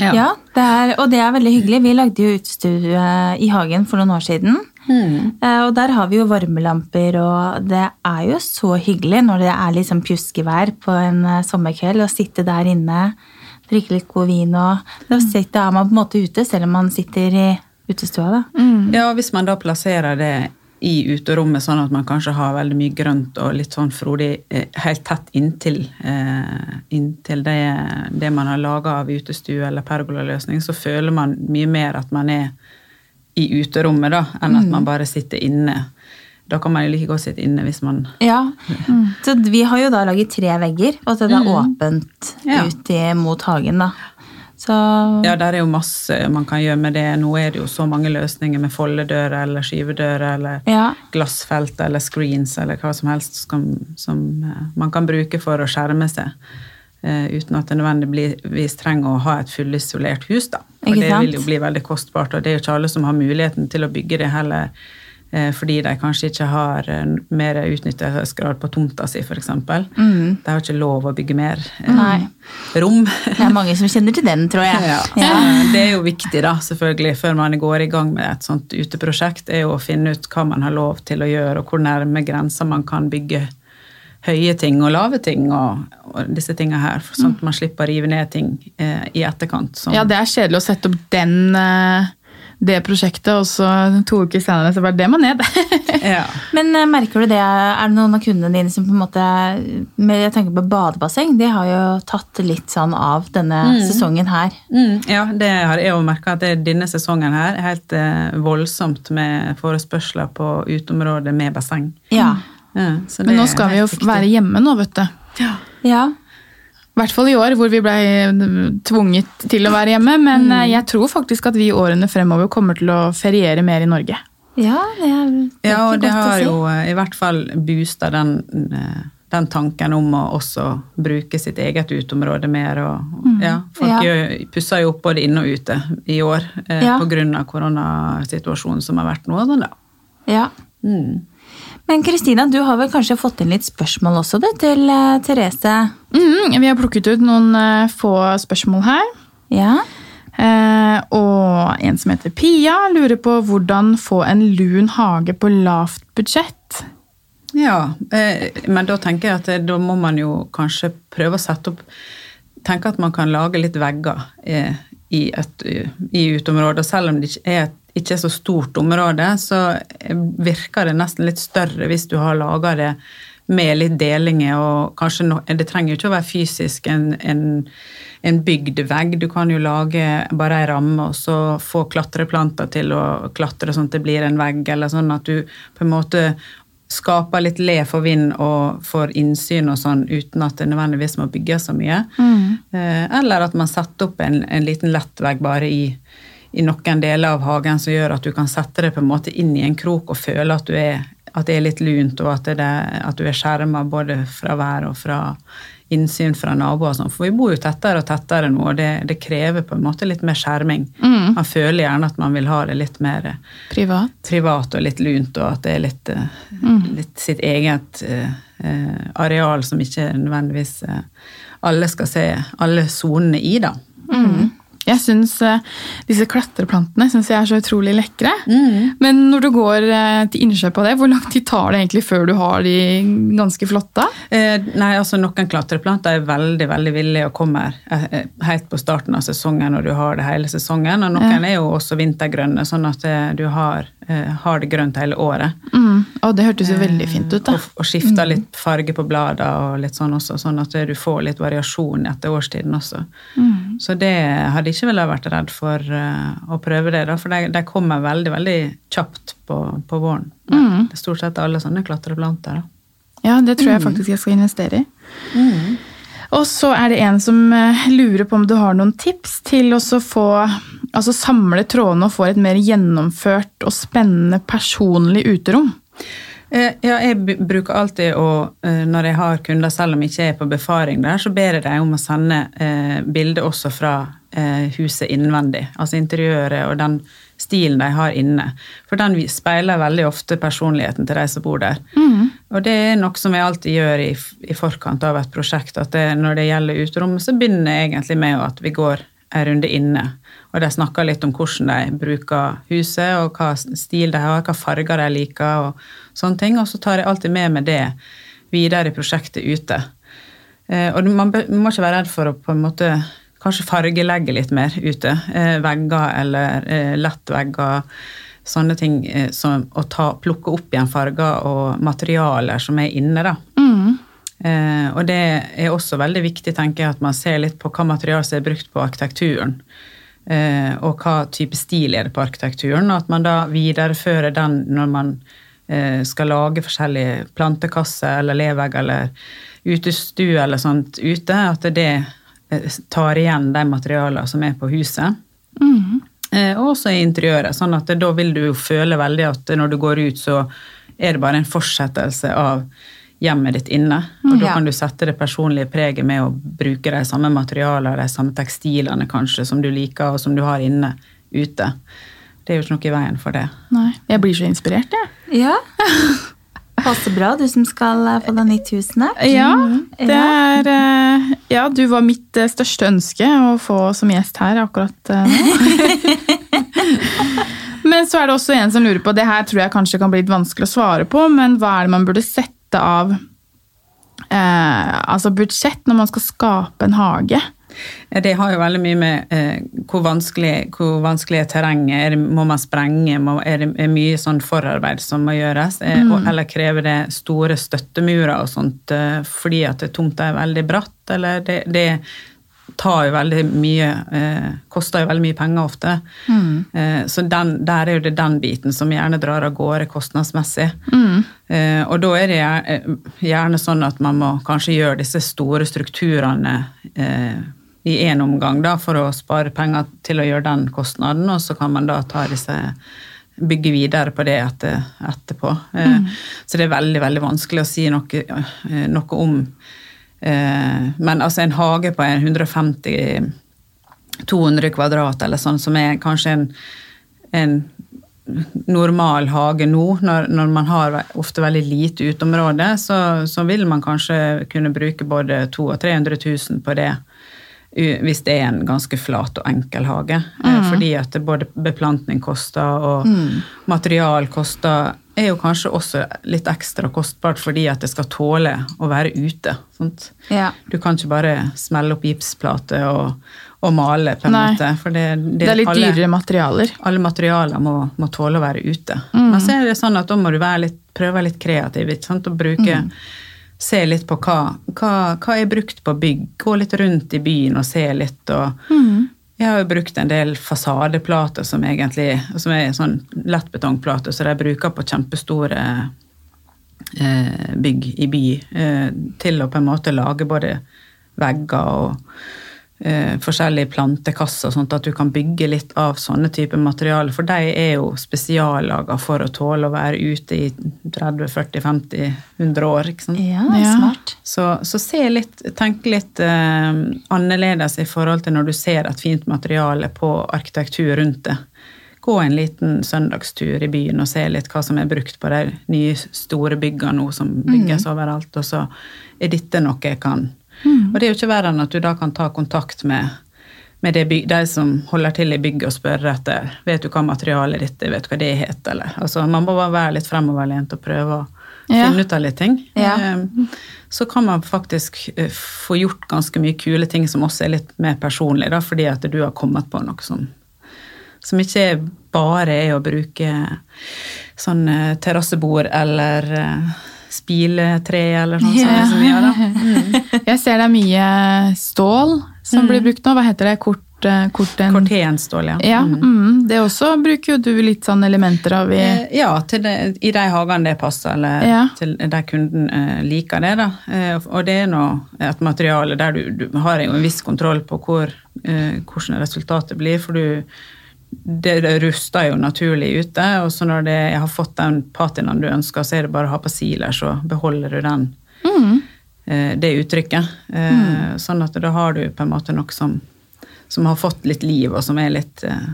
[SPEAKER 2] Ja, det er, og det er veldig hyggelig. Vi lagde jo utstue i hagen for noen år siden.
[SPEAKER 3] Mm.
[SPEAKER 2] Eh, Og der har vi jo varmelamper, og det er jo så hyggelig når det er liksom pjuskevær på en eh, sommerkveld, å sitte der inne, drikke litt god vin og Da sitter, er man på en måte ute, selv om man sitter i utestua, da.
[SPEAKER 3] Ja, hvis man da plasserer det i uterommet, sånn at man kanskje har veldig mye grønt og litt sånn frodig eh, helt tett inntil, eh, inntil det, det man har laga av utestue eller pergolaløsning, så føler man mye mer at man er i uterommet, da, enn at man bare sitter inne. Da kan man jo like godt sitte inne hvis man
[SPEAKER 2] Ja, så vi har jo da laget tre vegger, og at det er åpent
[SPEAKER 3] Ja.
[SPEAKER 2] ut mot hagen, da. Så
[SPEAKER 3] Ja, der er jo masse man kan gjøre med det. Nå er det jo så mange løsninger med foldedører eller skyvedører eller
[SPEAKER 2] ja.
[SPEAKER 3] glassfelt eller screens eller hva som helst som, som eh, man kan bruke for å skjerme seg. Eh, uten at det nødvendigvis trenger å ha et fullisolert hus. da. For det vil jo bli veldig kostbart, og det er jo ikke alle som har muligheten til å bygge det heller. eh, Fordi de kanskje ikke har eh, mer utnyttelsesgrad på tomta si, f.eks.
[SPEAKER 2] Mm.
[SPEAKER 3] De har ikke lov å bygge mer
[SPEAKER 2] Nei.
[SPEAKER 3] rom.
[SPEAKER 2] Det er mange som kjenner til den, tror jeg.
[SPEAKER 3] Ja.
[SPEAKER 2] Ja.
[SPEAKER 3] Det er jo viktig, da, selvfølgelig, før man går i gang med et sånt uteprosjekt, er jo å finne ut hva man har lov til å gjøre, og hvor nærme grenser man kan bygge høye ting og lave ting og, og disse tinga her, sånn at man slipper å rive ned ting eh, i etterkant. Som,
[SPEAKER 1] Ja, det er kjedelig å sette opp den, eh, det prosjektet, og så to uker senere så bare det må ned.
[SPEAKER 3] Ja.
[SPEAKER 2] Men eh, merker du det, er det noen av kundene dine som på en måte med, Jeg tenker på badebasseng, de har jo tatt litt sånn av denne sesongen her.
[SPEAKER 3] Mm, ja, det har jeg òg merka at det, er denne sesongen her er helt eh, voldsomt med forespørsler på uteområdet med basseng.
[SPEAKER 2] Ja.
[SPEAKER 3] Ja, så
[SPEAKER 1] Men nå
[SPEAKER 3] er
[SPEAKER 1] skal vi jo
[SPEAKER 3] viktig.
[SPEAKER 1] være hjemme nå, vet du.
[SPEAKER 2] ja.
[SPEAKER 1] I hvert fall i år, hvor vi ble tvunget til å være hjemme. Men mm. jeg tror faktisk at vi i årene fremover kommer til å feriere mer i Norge.
[SPEAKER 2] Ja, det er, det er
[SPEAKER 3] Ja, og det har
[SPEAKER 2] si.
[SPEAKER 3] jo eh, i hvert fall boosta den, eh, den tanken om å også bruke sitt eget uteområde mer. Og, ja, folk
[SPEAKER 2] Ja.
[SPEAKER 3] pusser jo opp både inne og ute i år eh,
[SPEAKER 2] Ja.
[SPEAKER 3] av koronasituasjonen som har vært nå. Sånn, da.
[SPEAKER 2] Ja.
[SPEAKER 3] Mm.
[SPEAKER 2] Men Kristina, du har vel kanskje fått inn litt spørsmål også du, til eh, Therese?
[SPEAKER 1] Mm, vi har plukket ut noen eh, få spørsmål her.
[SPEAKER 2] Ja?
[SPEAKER 1] Eh, og en som heter Pia, lurer på hvordan få en lun hage på lavt budsjett.
[SPEAKER 3] Ja, eh, men da tenker jeg at eh, da må man jo kanskje prøve å sette opp Tenke at man kan lage litt vegger eh, i, et, i uteområdet. Selv om det ikke er et ikke er så stort område, så virker det nesten litt større hvis du har laga det med litt delinger og kanskje no, Det trenger jo ikke å være fysisk en, en, en bygd vegg. Du kan jo lage bare ei ramme og så få klatreplanter til å klatre sånn at det blir en vegg, eller sånn at du på en måte skaper litt le for vind og får innsyn og sånn uten at det nødvendigvis må bygges så mye. Mm. Eller at man setter opp en, en liten lettvegg bare i, i noen deler av hagen som gjør at du kan sette det på en måte inn i en krok og føle at, du er, at det er litt lunt, og at, det, at du er skjerma både fra vær og fra innsyn fra naboer og sånn. For vi bor jo tettere og tettere nå, og det, det krever på en måte litt mer skjerming. Man føler gjerne at man vil ha det litt mer
[SPEAKER 1] Privat.
[SPEAKER 3] privat og litt lunt, og at det er litt, mm. litt sitt eget eh, eh, areal som ikke nødvendigvis uh, alle skal se alle sonene i, da.
[SPEAKER 1] Jeg syns eh, disse klatreplantene synes jeg er så utrolig lekre. Men når du går eh, til innkjøp av det, hvor lang tid tar det egentlig før du har de ganske flotte?
[SPEAKER 3] Eh, nei, altså Noen klatreplanter er veldig veldig villige og kommer eh, eh, helt på starten av sesongen når du har det hele sesongen. Og noen er jo også vintergrønne, sånn at eh, du har, eh, har det grønt hele året.
[SPEAKER 1] Mm. Og det hørtes jo veldig fint ut, da.
[SPEAKER 3] Og, og skifter litt farge på bladene og litt sånn også, sånn at du får litt variasjon etter årstiden også. Så det hadde jeg ikke ville vært redd for eh, å prøve det, da, for de, de kommer veldig veldig kjapt på, på våren. Det er stort sett alle sånne klatreplanter. da.
[SPEAKER 1] Ja, det tror jeg faktisk jeg skal investere i. Og så er det en som eh, lurer på om du har noen tips til å få altså samle trådene og få et mer gjennomført og spennende personlig uterom.
[SPEAKER 3] Eh, Ja, jeg bruker alltid å, når jeg har kunder, selv om jeg ikke er på befaring der, så ber jeg dem om å sende bilde bilder også fra huset innvendig. Altså interiøret og den stilen de har inne. For den speiler veldig ofte personligheten til de som bor der. Og det er noe som jeg alltid gjør i, i forkant av et prosjekt, at det, når det gjelder uterommet, så begynner jeg egentlig med at vi går en runde inne. Og de snakker litt om hvordan de bruker huset, og hva stil de har, hva farger de liker, og sånne ting. Og så tar jeg alltid med meg det videre i prosjektet ute. Eh, og man må ikke være redd for å på en måte kanskje fargelegge litt mer ute. Eh, vegger eller eh, lettvegger. Sånne ting eh, som å ta, plukke opp igjen farger og materialer som er inne. da. Eh, og det er også veldig viktig tenker jeg, at man ser litt på hva materiale som er brukt på arkitekturen. Eh, og hva type stil er det på arkitekturen, og at man da viderefører den når man eh, skal lage forskjellige plantekasser eller levegg eller utestue eller sånt ute, at det tar igjen de materialene som er på huset. Eh, og også i interiøret, sånn at da vil du jo føle veldig at når du går ut, så er det bare en fortsettelse av hjemmet ditt inne. Og da
[SPEAKER 2] Ja.
[SPEAKER 3] kan du sette det personlige preget med å bruke de samme materialene, de samme tekstilene kanskje, som du liker, og som du har inne ute. Det er jo ikke noe i veien for det.
[SPEAKER 1] Nei, jeg blir så inspirert, jeg.
[SPEAKER 2] Ja. Passer bra, du som skal eh, få deg nytt hus snart.
[SPEAKER 1] Ja, det er eh, Ja, du var mitt eh, største ønske å få som gjest her akkurat nå. Men så er det også en som lurer på, det her tror jeg kanskje kan bli litt vanskelig å svare på, men hva er det man burde sette av eh, altså budsjett når man skal skape en hage?
[SPEAKER 3] Ja, Det har jo veldig mye med eh, hvor, vanskelig, hvor vanskelig er terrenget. Er må man sprenge? Må, er det er mye sånn forarbeid som må gjøres? Eh, og, eller krever det store støttemurer og sånt eh, fordi at tomta er veldig bratt? Eller det, det tar jo veldig mye eh, Koster jo veldig mye penger ofte. Eh, så den, der er jo det den biten som gjerne drar av gårde kostnadsmessig. Eh, og da er det gjer- eh, gjerne sånn at man må kanskje gjøre disse store strukturene eh, i én omgang da, for å spare penger til å gjøre den kostnaden, og så kan man da ta disse bygge videre på det etter, etterpå. Mm. Så det er veldig, veldig vanskelig å si noe, eh, noe om eh, Men altså en hage på 150 200 kvadrat eller sånn, som er kanskje en, en normal hage nå, når, når man har ofte veldig lite uteområde, så, så vil man kanskje kunne bruke både 200 og 300 000 på det. Hvis det er en ganske flat og enkel hage. Mm. Fordi at både beplantning koster, og material koster, er jo kanskje også litt ekstra kostbart fordi at det skal tåle å være ute.
[SPEAKER 2] Ja.
[SPEAKER 3] Du kan ikke bare smelle opp gipsplate og, og male, på en
[SPEAKER 1] Nei.
[SPEAKER 3] måte. For det,
[SPEAKER 1] Det er litt
[SPEAKER 3] alle,
[SPEAKER 1] dyrere materialer.
[SPEAKER 3] alle materialer må, må tåle å være ute.
[SPEAKER 1] Mm.
[SPEAKER 3] Men så er det sånn at da må du litt, prøve å være litt kreativ. Ikke sant? Og bruke,
[SPEAKER 1] Mm.
[SPEAKER 3] Se litt på hva, hva, hva er brukt på bygg. Gå litt rundt i byen og se litt. og
[SPEAKER 1] Mm.
[SPEAKER 3] Jeg har jo brukt en del fasadeplater som egentlig som er sånn lettbetongplater, så de bruker på kjempestore eh, bygg i by eh, til å på en måte lage både vegger og eh, forskjellige plantekasser, sånn at du kan bygge litt av sånne typer materialer. For de er jo spesiallaga for å tåle å være ute i 30-40-50-100 år. ikke sant?
[SPEAKER 2] Ja,
[SPEAKER 1] Ja.
[SPEAKER 2] smart.
[SPEAKER 3] Så, så se litt, tenk litt eh, annerledes i forhold til når du ser et fint materiale på arkitektur rundt det. Gå en liten søndagstur i byen og se litt hva som er brukt på de nye store byggene nå som bygges overalt, og så er dette noe jeg kan. Og det er jo ikke verre enn at du da kan ta kontakt med, med det byg, de som holder til i bygget og spørre etter vet du hva materialet ditt er, vet du hva det heter, eller altså Man må bare være litt fremoverlent og prøve å
[SPEAKER 1] Ja.
[SPEAKER 3] finne ut av litt ting.
[SPEAKER 2] Ja.
[SPEAKER 3] Eh, Så kan man faktisk eh, få gjort ganske mye kule ting som også er litt mer personlig, da, fordi at du har kommet på noe som, som ikke bare er å bruke sånn eh, terrassebord eller eh, spiletre eller sånn.
[SPEAKER 2] Ja.
[SPEAKER 3] som vi gjør, da.
[SPEAKER 1] Jeg ser det er mye stål som blir brukt nå. Hva heter det? Kort, eh, kort
[SPEAKER 3] ja.
[SPEAKER 1] Ja, mm. det også bruker jo du litt sånn elementer av i
[SPEAKER 3] Eh, Ja, det, i de hagene det passer, eller
[SPEAKER 1] Ja.
[SPEAKER 3] til der kunden eh, liker det. da. Og det er nå et materiale der du, du har en viss kontroll på hvor, hvordan resultatet blir, for du det, det ruster jo naturlig ute, og så når det, jeg har fått den patinaen du ønsker, så er det bare å ha på siler, så beholder du den, eh, det uttrykket. Eh, Sånn at da har du på en måte noe som, som har fått litt liv, og som litt eh,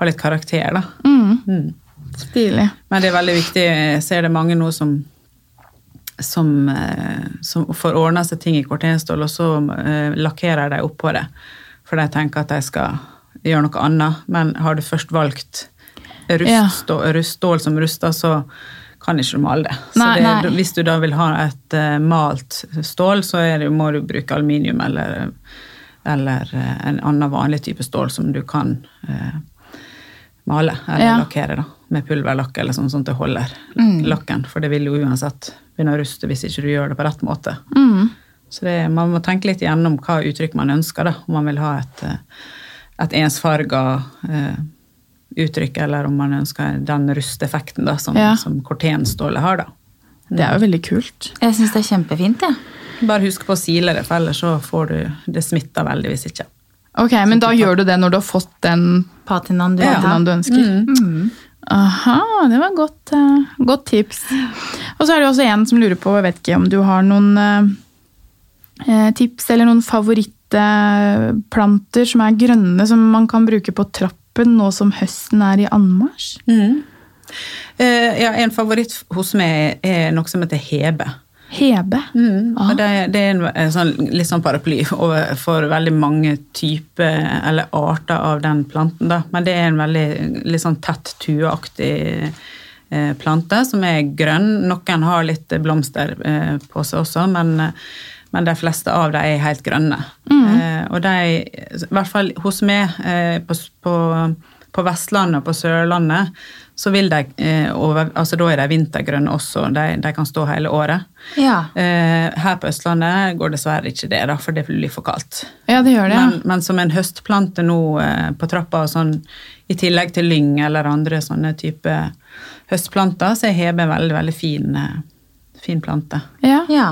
[SPEAKER 3] ha litt karakter, da.
[SPEAKER 1] Mm.
[SPEAKER 3] Mm.
[SPEAKER 1] Stilig.
[SPEAKER 3] Men det er veldig viktig. Jeg ser det mange nå som som, eh, som får ordna seg ting i kortenstål, og så eh, lakkerer de oppå det. For de tenker at de skal gjøre noe annet. Men har du først valgt rust,
[SPEAKER 1] Ja.
[SPEAKER 3] stål som ruster, så kan ikke du male det. Så
[SPEAKER 1] Nei,
[SPEAKER 3] det,
[SPEAKER 1] er,
[SPEAKER 3] hvis du da vil ha et uh, malt stål, så det, må du bruke aluminium eller, eller uh, en annen vanlig type stål som du kan uh, male eller
[SPEAKER 1] Ja.
[SPEAKER 3] lakkere da, med pulverlakk eller sånn, sånn at det holder
[SPEAKER 1] Mm.
[SPEAKER 3] lakken. For det vil jo uansett begynne å ruste hvis ikke du gjør det på rett måte.
[SPEAKER 1] Mm.
[SPEAKER 3] Så det, man må tenke litt gjennom hva uttrykk man ønsker, da. Om man vil ha et, et ensfarga eh, uttrykk, eller om man ønsker den rusteffekten da, som,
[SPEAKER 1] Ja.
[SPEAKER 3] som kortenstålet har. da.
[SPEAKER 1] Det er jo veldig kult.
[SPEAKER 2] Jeg syns det er kjempefint, Ja.
[SPEAKER 3] Bare husk på å sile det, for ellers så får du det smitta veldig hvis ikke.
[SPEAKER 1] Ok, Men da gjør du det når du har fått den
[SPEAKER 2] Patinaen du
[SPEAKER 3] Ja.
[SPEAKER 1] patinaen du ønsker?
[SPEAKER 2] Mm.
[SPEAKER 1] Aha, det var godt, uh, godt tips. Og så er det også en som lurer på, jeg vet ikke om du har noen eh, eh, tips eller noen favorittplanter som er grønne, som man kan bruke på trappen nå som høsten er i anmarsj?
[SPEAKER 3] Eh, ja, en favoritt hos meg er noe som heter hebe.
[SPEAKER 1] Hebe.
[SPEAKER 3] Mm,
[SPEAKER 1] Ah.
[SPEAKER 3] det, det er en, en sånn, litt sånn paraply for veldig mange typer eller arter av den planten. Da. Men det er en veldig litt sånn tett tueaktig eh, plante som er grønn. Noen har litt blomster eh, på seg også, men, men de fleste av dem er helt grønne. Eh, og de, i hvert fall hos meg eh, på, på, på Vestlandet og på Sørlandet, så vil de eh, over, altså Da er de vintergrønne også. De, de kan stå hele året.
[SPEAKER 2] Ja.
[SPEAKER 3] Eh, her på Østlandet går dessverre ikke det, da, for det blir for kaldt.
[SPEAKER 1] Ja, det gjør det.
[SPEAKER 3] Men, men som en høstplante nå på trappa, og sånn, i tillegg til lyng eller andre sånne type høstplanter, så er hebe en veldig, veldig fin, fin plante.
[SPEAKER 1] Ja. ja.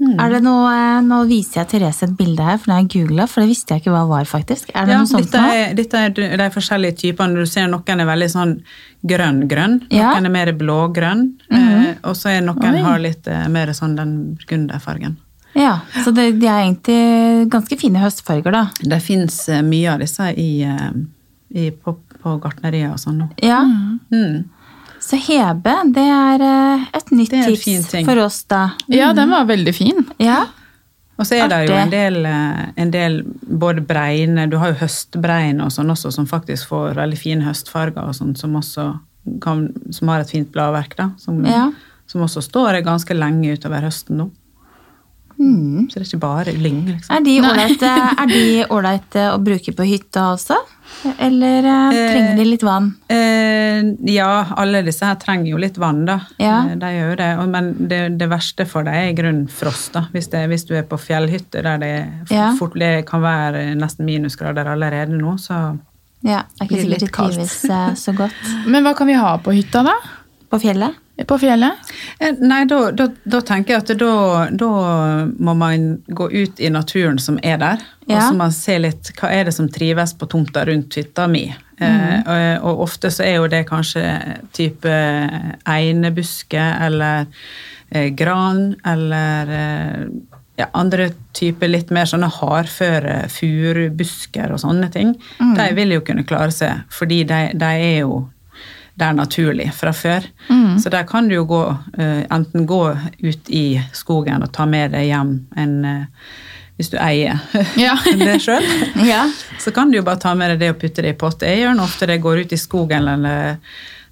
[SPEAKER 2] Ja. Er det noe, eh, Nå viser jeg Therese et bilde her, for det har jeg googla, for det visste jeg ikke hva var, faktisk. Er det
[SPEAKER 3] Ja,
[SPEAKER 2] noe sånt
[SPEAKER 3] dette
[SPEAKER 2] nå?
[SPEAKER 3] er, dette er de forskjellige typene. Du ser Noen er veldig sånn grønn-grønn,
[SPEAKER 2] Ja.
[SPEAKER 3] noen er mer blågrønn, eh, og så er noen
[SPEAKER 1] Oi.
[SPEAKER 3] har litt eh, mer sånn den burgunderfargen.
[SPEAKER 2] Ja, Så det, de er egentlig ganske fine høstfarger, da.
[SPEAKER 3] Det fins mye av disse i, i, på, på gartnerier og sånn nå.
[SPEAKER 2] Ja.
[SPEAKER 3] Mm.
[SPEAKER 2] Så hebe, det er eh, et nytt
[SPEAKER 3] Det er
[SPEAKER 2] tips
[SPEAKER 3] fin ting.
[SPEAKER 2] for oss, da.
[SPEAKER 1] Ja, den var veldig fin.
[SPEAKER 2] Ja.
[SPEAKER 3] Og så er det jo en del, eh, en del både bregne Du har jo høstbrein og sånn også, som faktisk får veldig fine høstfarger, og sånn, som også kan, som har et fint bladverk, da. Som,
[SPEAKER 2] Ja.
[SPEAKER 3] som også står ganske lenge utover høsten nå.
[SPEAKER 2] Mm.
[SPEAKER 3] Så det er ikke bare lyng, liksom.
[SPEAKER 2] Er de ålreite er å bruke på hytta også? Eller eh,
[SPEAKER 3] Eh,
[SPEAKER 2] trenger de litt vann?
[SPEAKER 3] Eh, ja, alle disse her trenger jo litt vann, da.
[SPEAKER 2] Ja.
[SPEAKER 3] Eh, de gjør jo det. Men det, det verste for dem er i grunnen frost. da. Hvis, det, hvis du er på fjellhytte der det,
[SPEAKER 2] Ja.
[SPEAKER 3] fort, det kan være nesten minusgrader allerede nå, så
[SPEAKER 2] Ja, det er ikke sikkert
[SPEAKER 3] det
[SPEAKER 2] de trives eh, så godt
[SPEAKER 1] Men hva kan vi ha på hytta, da?
[SPEAKER 2] på fjellet.
[SPEAKER 1] På fjellet?
[SPEAKER 3] Eh, Nei, da, da, da tenker jeg at da, da må man gå ut i naturen som er der, og så må man se litt hva er det som trives på tomta rundt hytta mi. Eh, og, og ofte så er jo det kanskje type einebuske eller eh, gran eller eh, ja, andre typer litt mer sånne hardføre furubusker og sånne ting. De vil jo kunne klare seg, fordi de, de er jo der naturlig fra før. Så der kan du jo gå, eh, enten gå ut i skogen og ta med deg hjem en eh, Hvis du eier
[SPEAKER 1] Ja.
[SPEAKER 3] det sjøl,
[SPEAKER 2] Ja.
[SPEAKER 3] så kan du jo bare ta med deg det og putte det i pott. Jeg gjør ofte det, går ut i skogen eller,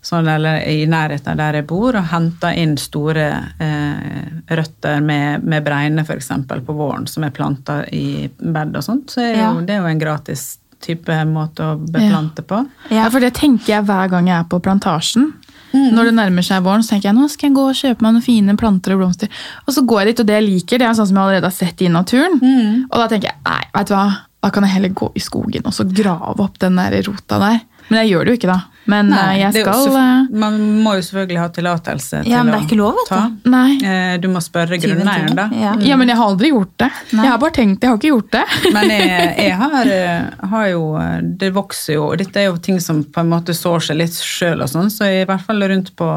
[SPEAKER 3] sånn, eller i nærheten av der jeg bor, og henter inn store eh, røtter med, med bregner f.eks. på våren, som er planta i bed og sånt. Så er
[SPEAKER 2] Ja.
[SPEAKER 3] det er jo en gratis type måte å beplante på.
[SPEAKER 1] Ja,
[SPEAKER 2] Ja.
[SPEAKER 1] for det tenker jeg hver gang jeg er på plantasjen. Når det nærmer seg våren, så tenker jeg nå skal jeg gå og kjøpe meg noen fine planter og blomster. Og så går jeg dit, og det jeg liker, det er sånn som jeg allerede har sett i naturen. Og da tenker jeg nei, vet du hva, da kan jeg heller gå i skogen og så grave opp den der rota der. Men jeg gjør det jo ikke, da. Men Nei, jeg
[SPEAKER 3] er jo
[SPEAKER 1] skal
[SPEAKER 3] så-
[SPEAKER 1] eh,
[SPEAKER 3] Man må jo selvfølgelig ha tillatelse til
[SPEAKER 2] Ja, er
[SPEAKER 3] å
[SPEAKER 2] ikke lov,
[SPEAKER 3] ta.
[SPEAKER 1] Nei.
[SPEAKER 3] Eh, Du må spørre grunneieren, da.
[SPEAKER 2] Ja. Ja.
[SPEAKER 1] Ja, men jeg har aldri gjort det.
[SPEAKER 2] Nei.
[SPEAKER 1] Jeg har bare tenkt, jeg har ikke gjort det.
[SPEAKER 3] Men jeg, jeg har, eh, har jo eh, Det vokser jo, og dette er jo ting som på en måte sår seg litt sjøl og sånn, så i hvert fall rundt på,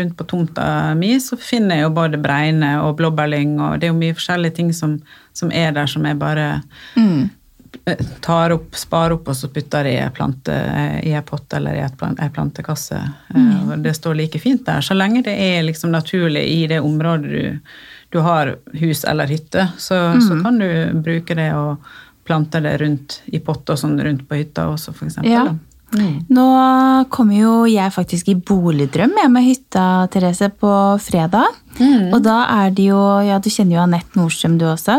[SPEAKER 3] rundt på tomta mi så finner jeg jo både bregne og blåbærlyng, og det er jo mye forskjellige ting som, som er der som jeg bare
[SPEAKER 2] Mm.
[SPEAKER 3] Eh, tar opp, sparer opp og så putter i en plante, i en pott eller i en ei plantekasse. Mm. Det står like fint der. Så lenge det er liksom naturlig i det området du, du har hus eller hytte, så, så kan du bruke det og plante det rundt i potter sånn rundt på hytta også, eksempel.
[SPEAKER 2] Ja.
[SPEAKER 3] Mm.
[SPEAKER 2] Nå kommer jo jeg faktisk i boligdrøm jeg med hytta, Therese, på fredag. Og da er det jo Ja, du kjenner jo Anette Nordstrøm, du også.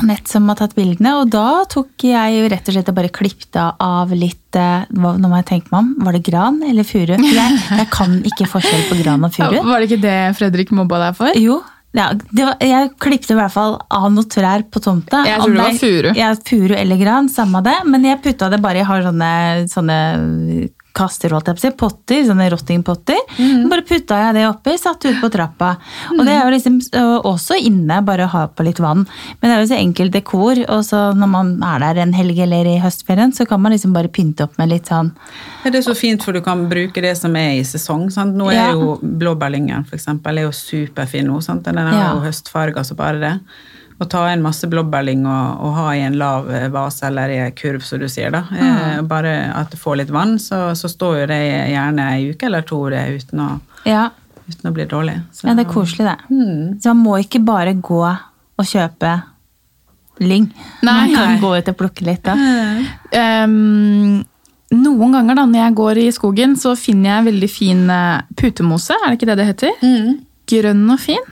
[SPEAKER 2] Anette som har tatt bildene. Og da tok jeg jo rett og slett og bare klippte av litt eh, Nå må jeg tenke meg om. Var det gran eller furu? Jeg, jeg kan ikke forskjell på gran og furu.
[SPEAKER 1] var det ikke det Fredrik mobba deg for?
[SPEAKER 2] Jo. Ja, det var, jeg klippte i hvert fall av noen trær på tomta.
[SPEAKER 1] Jeg tror det var furu.
[SPEAKER 2] Ja, furu eller gran, samme det. Men jeg putta det bare Jeg har sånne, sånne kaster, holdt jeg på å si, potter, sånne rottingpotter.
[SPEAKER 1] Mm.
[SPEAKER 2] Bare putta jeg det oppi, satt ut på trappa. Og det er jo liksom også inne, bare ha på litt vann. Men det er jo så enkelt dekor, og så når man er der en helg eller i høstferien, så kan man liksom bare pynte opp med litt sånn
[SPEAKER 3] Ja, Det er så fint, for du kan bruke det som er i sesong. Sant? Nå er
[SPEAKER 2] Ja.
[SPEAKER 3] jo blåbærlyngen for eksempel, er jo superfin nå. Sant? Den
[SPEAKER 2] Ja.
[SPEAKER 3] jo høstfarger så bare det. Å ta inn masse blåbærlyng og, og ha i en lav eh, vase eller i en kurv, som du sier, da. Mm. bare at det får litt vann, så, så står jo det gjerne ei uke eller to det uten å,
[SPEAKER 2] Ja,
[SPEAKER 3] uten å bli dårlig. Så,
[SPEAKER 2] ja det er koselig, det.
[SPEAKER 3] Mm.
[SPEAKER 2] Så man må ikke bare gå og kjøpe lyng.
[SPEAKER 1] Nei.
[SPEAKER 2] man kan
[SPEAKER 3] Nei.
[SPEAKER 2] gå ut og plukke litt da.
[SPEAKER 1] Ehm, noen ganger da, når jeg går i skogen, så finner jeg veldig fin eh, putemose. Er det ikke det det heter?
[SPEAKER 3] Mm.
[SPEAKER 1] Grønn og fin.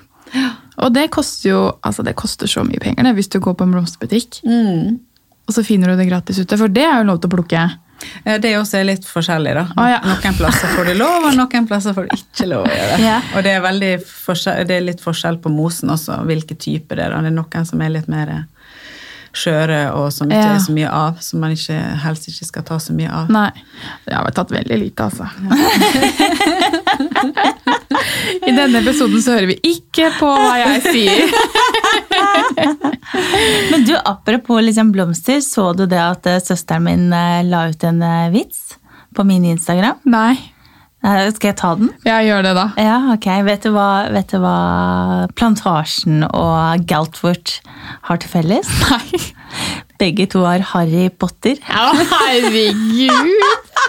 [SPEAKER 1] Og det koster jo altså det koster så mye penger det, hvis du går på en blomsterbutikk.
[SPEAKER 3] Mm.
[SPEAKER 1] Og så finner du det gratis ute, for det er jo lov til å plukke.
[SPEAKER 3] Ja, Det også er litt forskjellig, da.
[SPEAKER 1] Ah, ja.
[SPEAKER 3] Noen plasser får du lov, og noen plasser får du ikke lov å gjøre det.
[SPEAKER 2] Ja.
[SPEAKER 3] Og det er, det er litt forskjell på mosen også, hvilke typer det er. da. Det er noen som er litt mer skjøre, og som ikke
[SPEAKER 1] Ja.
[SPEAKER 3] er så mye av, som man ikke, helst ikke skal ta så mye av.
[SPEAKER 1] Nei, Det har vi tatt veldig lite, altså. I denne episoden så hører vi ikke på hva jeg sier.
[SPEAKER 2] Men du, apropos liksom blomster, så du det at eh, søsteren min eh, la ut en eh, vits på min Instagram?
[SPEAKER 1] Nei,
[SPEAKER 2] Eh, Skal jeg ta den?
[SPEAKER 1] Ja, gjør det da.
[SPEAKER 2] Ja, ok. Vet du hva, vet du hva Plantasjen og Galtvort har til felles?
[SPEAKER 1] Nei.
[SPEAKER 2] Begge to har Harry Potter.
[SPEAKER 1] Ja, herregud!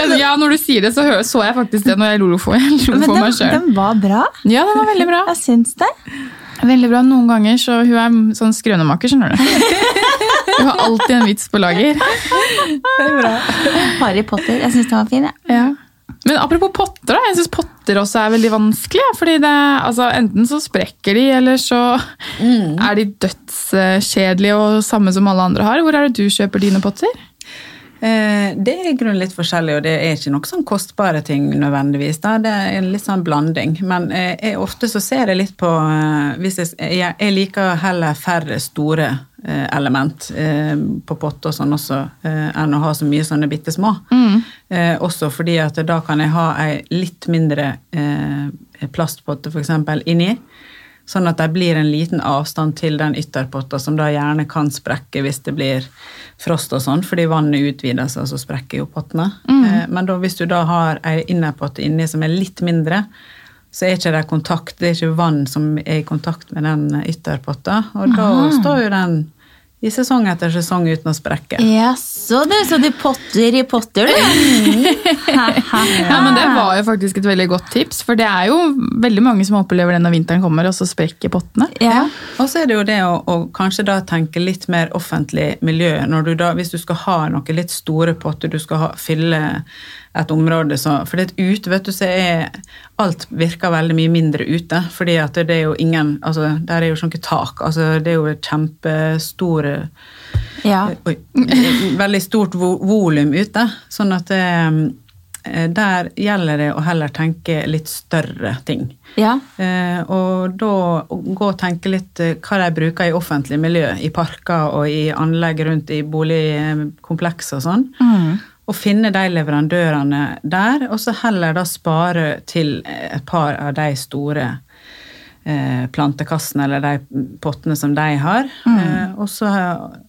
[SPEAKER 1] Den, ja, når du sier det, så så jeg faktisk det når jeg lo for,
[SPEAKER 2] Men
[SPEAKER 1] meg sjøl.
[SPEAKER 2] den var bra.
[SPEAKER 1] Ja, den var veldig bra.
[SPEAKER 2] Jeg syns det.
[SPEAKER 1] Veldig bra Noen ganger så hun er sånn skrønemaker, skjønner du. Hun har alltid en vits på lager.
[SPEAKER 2] Harry Potter. Jeg syns den var fin. Ja.
[SPEAKER 1] Ja. Men apropos potter, da. Jeg syns potter også er veldig vanskelig. Fordi det, altså, Enten så sprekker de, eller så er de dødskjedelige og samme som alle andre har. Hvor er det du kjøper dine potter?
[SPEAKER 3] Eh, Det er i grunnen litt forskjellig, og det er ikke noe sånn kostbare ting nødvendigvis. Da. Det er en litt sånn blanding. Men eh, jeg, ofte så ser jeg litt på eh, hvis jeg, jeg, liker heller færre store element på pott og sånn også, enn å ha så mye sånne bitte små. Mm. også fordi at da kan jeg ha ei litt mindre plastpotte f.eks. inni. Sånn at det blir en liten avstand til den ytterpotta, som da gjerne kan sprekke hvis det blir frost og sånn, fordi vannet utvider seg, så sprekker jo pottene. Mm. Men da, hvis du da har ei innerpotte inni som er litt mindre, så er ikke det kontakt, det er ikke vann som er i kontakt med den ytterpotta, og da står jo den i sesong etter sesong uten å sprekke.
[SPEAKER 2] Jaså, du. Så du potter i potter, du.
[SPEAKER 1] Ja, men Det var jo faktisk et veldig godt tips, for det er jo veldig mange som opplever det når vinteren kommer, og så sprekker pottene.
[SPEAKER 2] Ja.
[SPEAKER 3] Og så er det jo det å, å kanskje da tenke litt mer offentlig miljø. Når du da, hvis du skal ha noe litt store potter, du skal ha, fylle et område som For det er ute, vet du, så er alt virker veldig mye mindre ute. fordi at det er jo ingen altså Der er jo sånne tak. altså Det er jo et kjempestore
[SPEAKER 2] ja.
[SPEAKER 3] Oi. Veldig stort vo- volum ute. Sånn at det, eh, der gjelder det å heller tenke litt større ting.
[SPEAKER 2] Ja.
[SPEAKER 3] Eh, og da gå og tenke litt eh, hva de bruker i offentlig miljø, i parker og i anlegg rundt i boligkompleks og sånn.
[SPEAKER 2] Mm.
[SPEAKER 3] Og finne de leverandørene der, og så heller da spare til et par av de store eh, plantekassene eller de pottene som de har. Eh, og, så,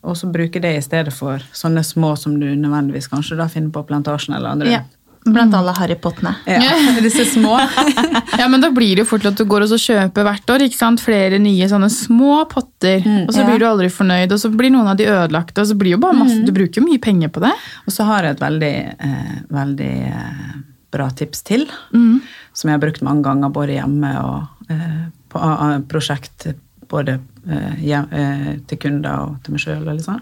[SPEAKER 3] og så bruke det i stedet for sånne små som du nødvendigvis kanskje da finner på plantasjen eller andre
[SPEAKER 1] Ja.
[SPEAKER 2] Blant alle harrypottene.
[SPEAKER 3] Ja, disse små.
[SPEAKER 1] Ja, men da blir det jo fort at du går og så kjøper hvert år ikke sant? flere nye sånne små potter. og så
[SPEAKER 2] ja.
[SPEAKER 1] blir du aldri fornøyd, og så blir noen av de ødelagte. Og så blir jo bare masse, Du bruker jo mye penger på det.
[SPEAKER 3] Og så har jeg et veldig, eh, veldig eh, bra tips til, som jeg har brukt mange ganger både hjemme og eh, på a- a- prosjekt både eh, eh, til kunder og til meg sjøl. Og, sånn.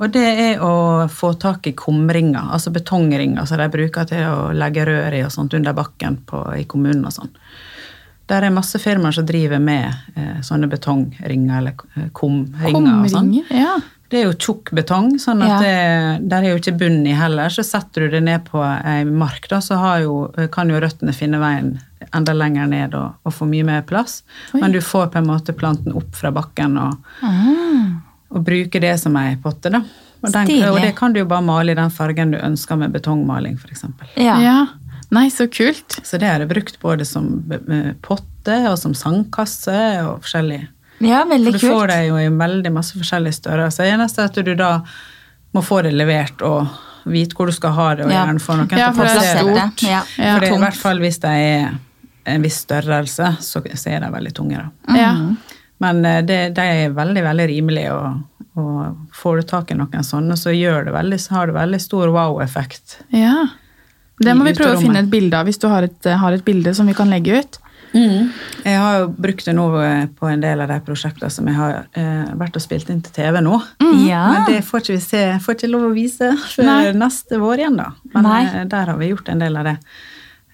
[SPEAKER 3] og det er å få tak i kumringer, altså betongringer som de bruker til å legge rør i og sånt under bakken på, i kommunen og sånn. Der er masse firmaer som driver med eh, sånne betongringer eller eh, kumringer. og sånn.
[SPEAKER 1] Ja.
[SPEAKER 3] Det er jo tjukk betong, sånn at
[SPEAKER 2] Ja.
[SPEAKER 3] det, der er jo ikke bunn i heller. Så setter du det ned på ei mark, da, så har jo, kan jo røttene finne veien enda lenger ned og, og får mye mer plass.
[SPEAKER 1] Oi.
[SPEAKER 3] Men du får på en måte planten opp fra bakken og,
[SPEAKER 2] Ah.
[SPEAKER 3] og bruker det som ei potte, da. Og, den, og det kan du jo bare male i den fargen du ønsker med betongmaling, f.eks.
[SPEAKER 2] Ja.
[SPEAKER 1] ja. Nei, så kult.
[SPEAKER 3] Så det har jeg brukt både som potte og som sandkasse og forskjellig.
[SPEAKER 2] ja, veldig
[SPEAKER 3] For du får
[SPEAKER 2] kult.
[SPEAKER 3] det jo i veldig masse forskjellige størrelser. Det eneste er at du da må få det levert og vite hvor du skal ha det, og
[SPEAKER 2] Ja.
[SPEAKER 3] gjerne få noen
[SPEAKER 1] Ja,
[SPEAKER 3] til å
[SPEAKER 1] er
[SPEAKER 3] plassere det.
[SPEAKER 2] stort. Ja.
[SPEAKER 3] For det, I hvert fall hvis det er en viss størrelse, så, så er de veldig tunge. da.
[SPEAKER 1] Ja.
[SPEAKER 3] Men eh, det, de er veldig veldig rimelige, og, og får du tak i noen sånne, så, gjør det veldig, så har det veldig stor wow-effekt.
[SPEAKER 1] ja. Det må vi prøve å finne et bilde av, hvis du har et, har et bilde som vi kan legge ut.
[SPEAKER 3] Jeg har jo brukt det nå eh, på en del av de prosjektene som jeg har eh, vært og spilt inn til TV nå.
[SPEAKER 2] Ja.
[SPEAKER 3] Men det får ikke vi se, får ikke lov å vise før
[SPEAKER 1] Nei.
[SPEAKER 3] neste vår igjen, da. Men
[SPEAKER 2] Nei.
[SPEAKER 3] eh, der har vi gjort en del av det.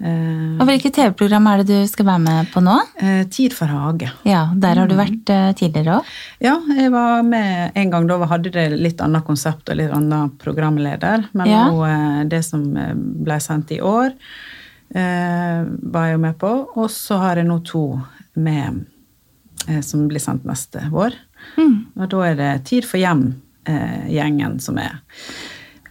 [SPEAKER 3] Eh,
[SPEAKER 2] Og hvilket TV-program er det du skal være med på nå?
[SPEAKER 3] eh, Tid for hage.
[SPEAKER 2] Ja, Der har du vært eh, tidligere òg.
[SPEAKER 3] Ja, jeg var med en gang. Da hadde det litt annet konsept og litt annen programleder. Men
[SPEAKER 2] Ja.
[SPEAKER 3] nå, det som ble sendt i år, var jeg jo med på. Og så har jeg nå to med som blir sendt neste vår.
[SPEAKER 2] Mm.
[SPEAKER 3] Og da er det Tid for hjem-gjengen som er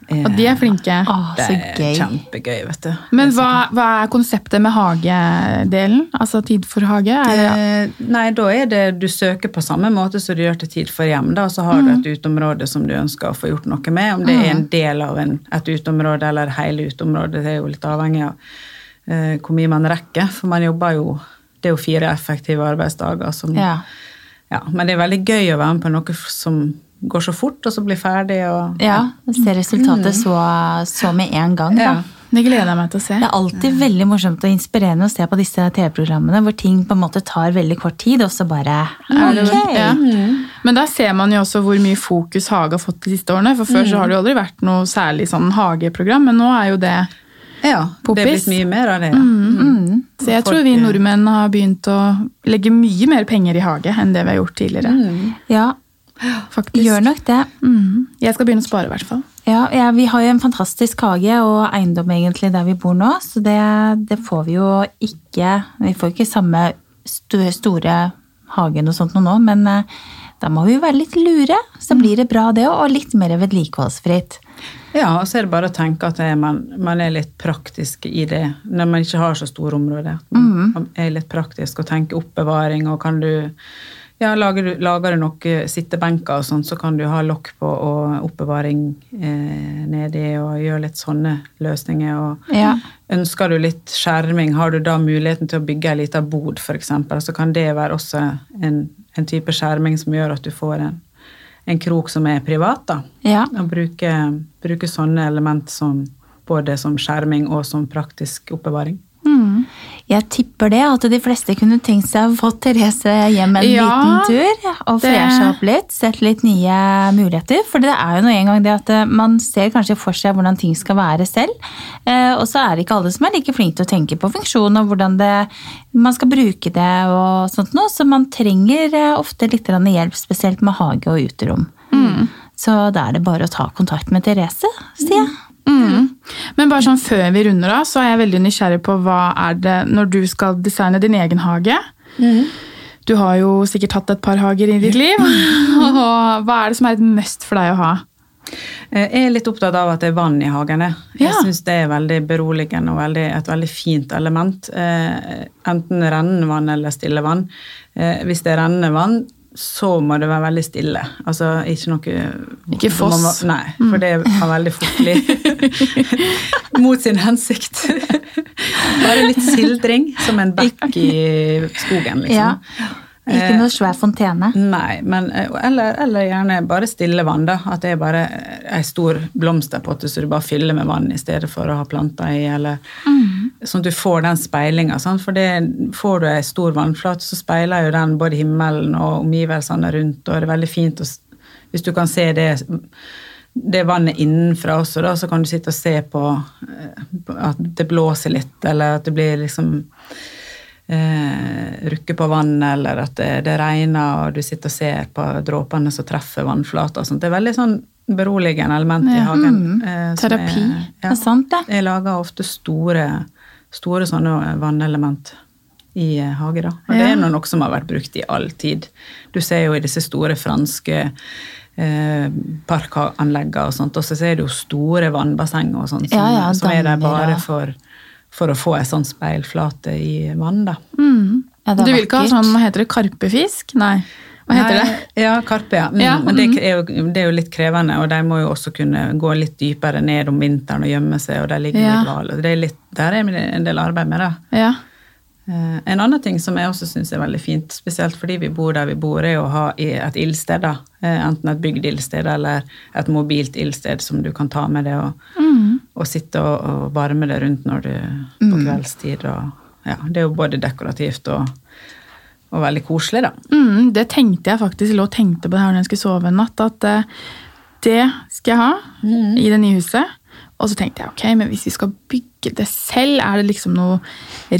[SPEAKER 3] eh,
[SPEAKER 1] Og de er flinke.
[SPEAKER 2] Å,
[SPEAKER 3] Det er
[SPEAKER 2] gøy.
[SPEAKER 3] kjempegøy, vet du.
[SPEAKER 1] Men hva, hva er konseptet med hagedelen? Altså tid for hage? Det,
[SPEAKER 3] ja. nei, da er det du søker på samme måte som du gjør til Tid for hjem. Da, så har du et uteområde som du ønsker å få gjort noe med. Om det er en del av en, et uteområde eller hele uteområdet, det er jo litt avhengig av eh, hvor mye man rekker. For man jobber jo Det er jo fire effektive arbeidsdager som
[SPEAKER 2] Ja.
[SPEAKER 3] Ja, Men det er veldig gøy å være med på noe som går så fort, og så blir ferdig og
[SPEAKER 2] ja. Se resultatet så, så med en gang, da.
[SPEAKER 3] Ja.
[SPEAKER 1] det gleder jeg meg til å se.
[SPEAKER 2] Det er alltid veldig morsomt og inspirerende å se på disse TV-programmene hvor ting på en måte tar veldig kort tid, og så bare Ok.
[SPEAKER 1] ja. Men der ser man jo også hvor mye fokus hage har fått de siste årene. For før så har det jo aldri vært noe særlig sånn hageprogram, men nå er jo det
[SPEAKER 3] Ja, det er blitt mye mer av det. Ja.
[SPEAKER 2] Mm.
[SPEAKER 1] Så jeg tror vi
[SPEAKER 3] eh,
[SPEAKER 1] nordmenn har begynt å legge mye mer penger i hage enn det vi har gjort tidligere.
[SPEAKER 2] Ja,
[SPEAKER 1] Faktisk.
[SPEAKER 2] gjør nok det.
[SPEAKER 1] Mm. Jeg skal begynne å spare, i hvert fall.
[SPEAKER 2] Ja, ja, vi har jo en fantastisk hage og eiendom egentlig der vi bor nå, så det, det får vi jo ikke Vi får ikke samme store, store hagen og sånt nå, men eh, da må vi jo være litt lure, så blir det bra det, og litt mer vedlikeholdsfritt.
[SPEAKER 3] Ja, og så er det bare å tenke at man, man er litt praktisk i det, når man ikke har så store områder. At Man, mm. er litt praktisk og tenker oppbevaring, og kan du ja, lager du, lager du noen sittebenker og sånn, så kan du ha lokk på og oppbevaring eh, nedi, og gjøre litt sånne løsninger. Og
[SPEAKER 2] Ja.
[SPEAKER 3] ønsker du litt skjerming, har du da muligheten til å bygge ei lita bod, f.eks., så kan det være også en, en type skjerming som gjør at du får en, en krok som er privat, da.
[SPEAKER 2] Ja.
[SPEAKER 3] Og bruke, bruke sånne element som både som skjerming og som praktisk oppbevaring.
[SPEAKER 2] Jeg tipper det, at de fleste kunne tenkt seg å få Therese hjem en
[SPEAKER 1] Ja,
[SPEAKER 2] liten tur. Og
[SPEAKER 1] det-
[SPEAKER 2] freshe opp litt, sett litt nye muligheter. For det er jo nå en gang det at eh, man ser kanskje for seg hvordan ting skal være selv. Eh, Og så er det ikke alle som er like flinke til å tenke på funksjon og hvordan det, man skal bruke det og sånt noe. Så man trenger eh, ofte litt hjelp, spesielt med hage og uterom. Så da er det bare å ta kontakt med Therese, sier jeg.
[SPEAKER 1] Mm. Men bare sånn før vi runder av, så er jeg veldig nysgjerrig på hva er det når du skal designe din egen hage. Du har jo sikkert hatt et par hager i ditt liv. Og hva er det som er et must for deg å ha?
[SPEAKER 3] Eh, Jeg er litt opptatt av at det er vann i hagene. Jeg
[SPEAKER 1] Ja.
[SPEAKER 3] syns det er veldig beroligende og veldig, et veldig fint element. Eh, enten rennende vann eller stille vann. Eh, hvis det er rennende vann, så må det være veldig stille. Altså ikke noe
[SPEAKER 1] Ikke foss?
[SPEAKER 3] må Nei, for det kan veldig fort bli mot sin hensikt. Bare litt sildring, som en bekk i skogen, liksom.
[SPEAKER 2] Ja. Ikke noe svær fontene.
[SPEAKER 3] Nei, men, eh, eller, eller gjerne bare stille vann, da. At det er bare ei stor blomsterpotte så du bare fyller med vann i stedet for å ha planter i, eller Sånn at du får den speilinga. For det, får du ei stor vannflate, så speiler jo den både himmelen og omgivelsene rundt, og det er veldig fint å, hvis du kan se det det vannet innenfra også, da, så kan du sitte og se på eh, at det blåser litt, eller at det blir liksom eh, rukke på vannet, eller at det, det regner, og du sitter og ser på dråpene som treffer vannflata. Det er veldig sånn beroligende element i hagen.
[SPEAKER 1] mm.
[SPEAKER 3] eh,
[SPEAKER 1] Terapi.
[SPEAKER 3] er-
[SPEAKER 2] Det er sant, det.
[SPEAKER 3] Jeg lager ofte store, store sånne vannelement i eh, hage, da. Og det er nå noe som har vært brukt i all tid. Du ser jo i disse store franske eh, parkanleggene og sånt, og så ser du jo store vannbasseng og sånt, som,
[SPEAKER 2] Ja, ja,
[SPEAKER 3] som er der bare for, for å få ei sånn speilflate i vann, da.
[SPEAKER 1] Mm.
[SPEAKER 2] Ja, det
[SPEAKER 1] du vil ikke ha sånn, hva heter det, karpefisk? Nei. Hva heter det?
[SPEAKER 3] Ja, karpe, ja. Mm,
[SPEAKER 1] Ja,
[SPEAKER 3] Men det er, jo, det er jo litt krevende, og de må jo også kunne gå litt dypere ned om vinteren og gjemme seg, og der ligger
[SPEAKER 1] Ja.
[SPEAKER 3] litt er litt- Der er det en del arbeid med det.
[SPEAKER 1] Ja.
[SPEAKER 3] Eh, En annen ting som jeg også syns er veldig fint, spesielt fordi vi bor der vi bor, er å ha et ildsted. da. Eh, Enten et bygd ildsted eller et mobilt ildsted som du kan ta med deg og,
[SPEAKER 1] Mm.
[SPEAKER 3] og sitte og, og varme det rundt når du på kveldstid. Og, ja, det er jo både dekorativt og, og veldig koselig, da.
[SPEAKER 1] Mm, det tenkte jeg faktisk, lå og tenkte på det her når jeg skulle sove en natt, at uh, det skal jeg ha i det nye huset. Og så tenkte jeg, ok, men hvis vi skal bygge det selv, er det liksom noen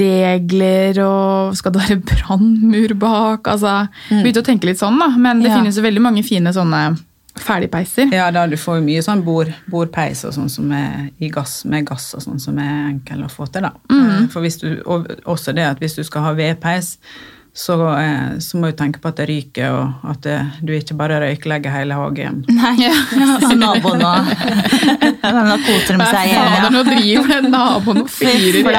[SPEAKER 1] regler, og skal det være brannmur bak? Altså, begynte å tenke litt sånn da, men det
[SPEAKER 2] Ja.
[SPEAKER 1] finnes jo veldig mange fine sånne ferdigpeiser.
[SPEAKER 3] Ja, da du får mye sånn bord, bordpeis og sånn som er i gass, med gass og sånn som er enkel å få til, da. Mm. For hvis du, og også det at hvis du skal ha vedpeis, så, eh, så må du tenke på at det ryker, og at det, du ikke bare røyklegger hele hagen.
[SPEAKER 2] Nei, og naboen nå. Nå koser de seg igjen.
[SPEAKER 1] nå driver den naboen og fyrer.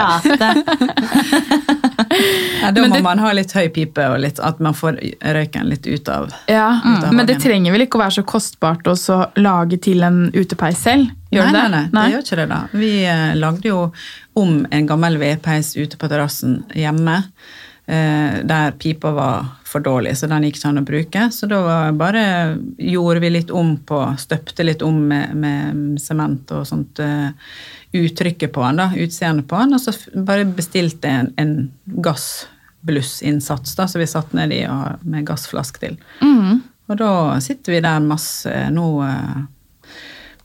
[SPEAKER 3] Ja, da må
[SPEAKER 1] det-
[SPEAKER 3] man ha litt høy pipe, og litt, at man får røyken litt ut av
[SPEAKER 1] Ja,
[SPEAKER 3] Ut av
[SPEAKER 1] Men det trenger vel ikke å være så kostbart å lage til en utepeis selv? Gjør
[SPEAKER 3] nei,
[SPEAKER 1] det
[SPEAKER 3] nei,
[SPEAKER 1] det?
[SPEAKER 3] nei, det gjør ikke det, da. Vi eh, lagde jo om en gammel vedpeis ute på terrassen hjemme, eh, der pipa var for dårlig, så den gikk ikke an å bruke. Så da bare gjorde vi litt om på, støpte litt om med, sement og sånt eh, uttrykket på den, da, utseendet på den, og så bare bestilte en, en gassblussinnsats, da, så vi satt ned i og, med gassflask til.
[SPEAKER 1] Mm.
[SPEAKER 3] Og da sitter vi der masse nå, eh,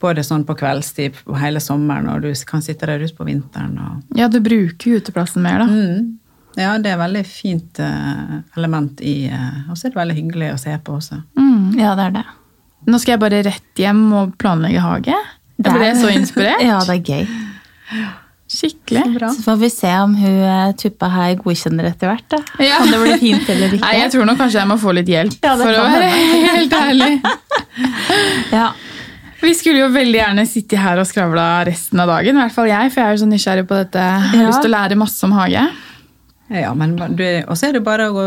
[SPEAKER 3] både sånn på kveldstid på hele sommeren, og du kan sitte der ute på vinteren. Og,
[SPEAKER 1] Ja, du bruker uteplassen mer, da.
[SPEAKER 3] mm. Ja, det er veldig fint eh, element i eh, Og så er det veldig hyggelig å se på også.
[SPEAKER 1] Mm.
[SPEAKER 2] Ja, det er det.
[SPEAKER 1] Nå skal jeg bare rett hjem og planlegge hage. Jeg ble
[SPEAKER 2] er-
[SPEAKER 1] så inspirert.
[SPEAKER 2] Ja, det er gøy.
[SPEAKER 1] Skikkelig.
[SPEAKER 3] Bra.
[SPEAKER 2] Så får vi se om hun eh, tuppa her godkjenner etter hvert. da.
[SPEAKER 1] Ja.
[SPEAKER 2] Om det blir fint eller ikke.
[SPEAKER 1] Nei, jeg tror nok kanskje jeg må få litt hjelp,
[SPEAKER 2] Ja,
[SPEAKER 1] for å være helt ærlig.
[SPEAKER 2] Ja.
[SPEAKER 1] Vi skulle jo veldig gjerne sitte her og skravla resten av dagen, i hvert fall jeg, for jeg er jo så nysgjerrig på dette. Jeg har
[SPEAKER 2] Ja.
[SPEAKER 1] lyst til å lære masse om hage.
[SPEAKER 3] Ja, men Og så er det bare å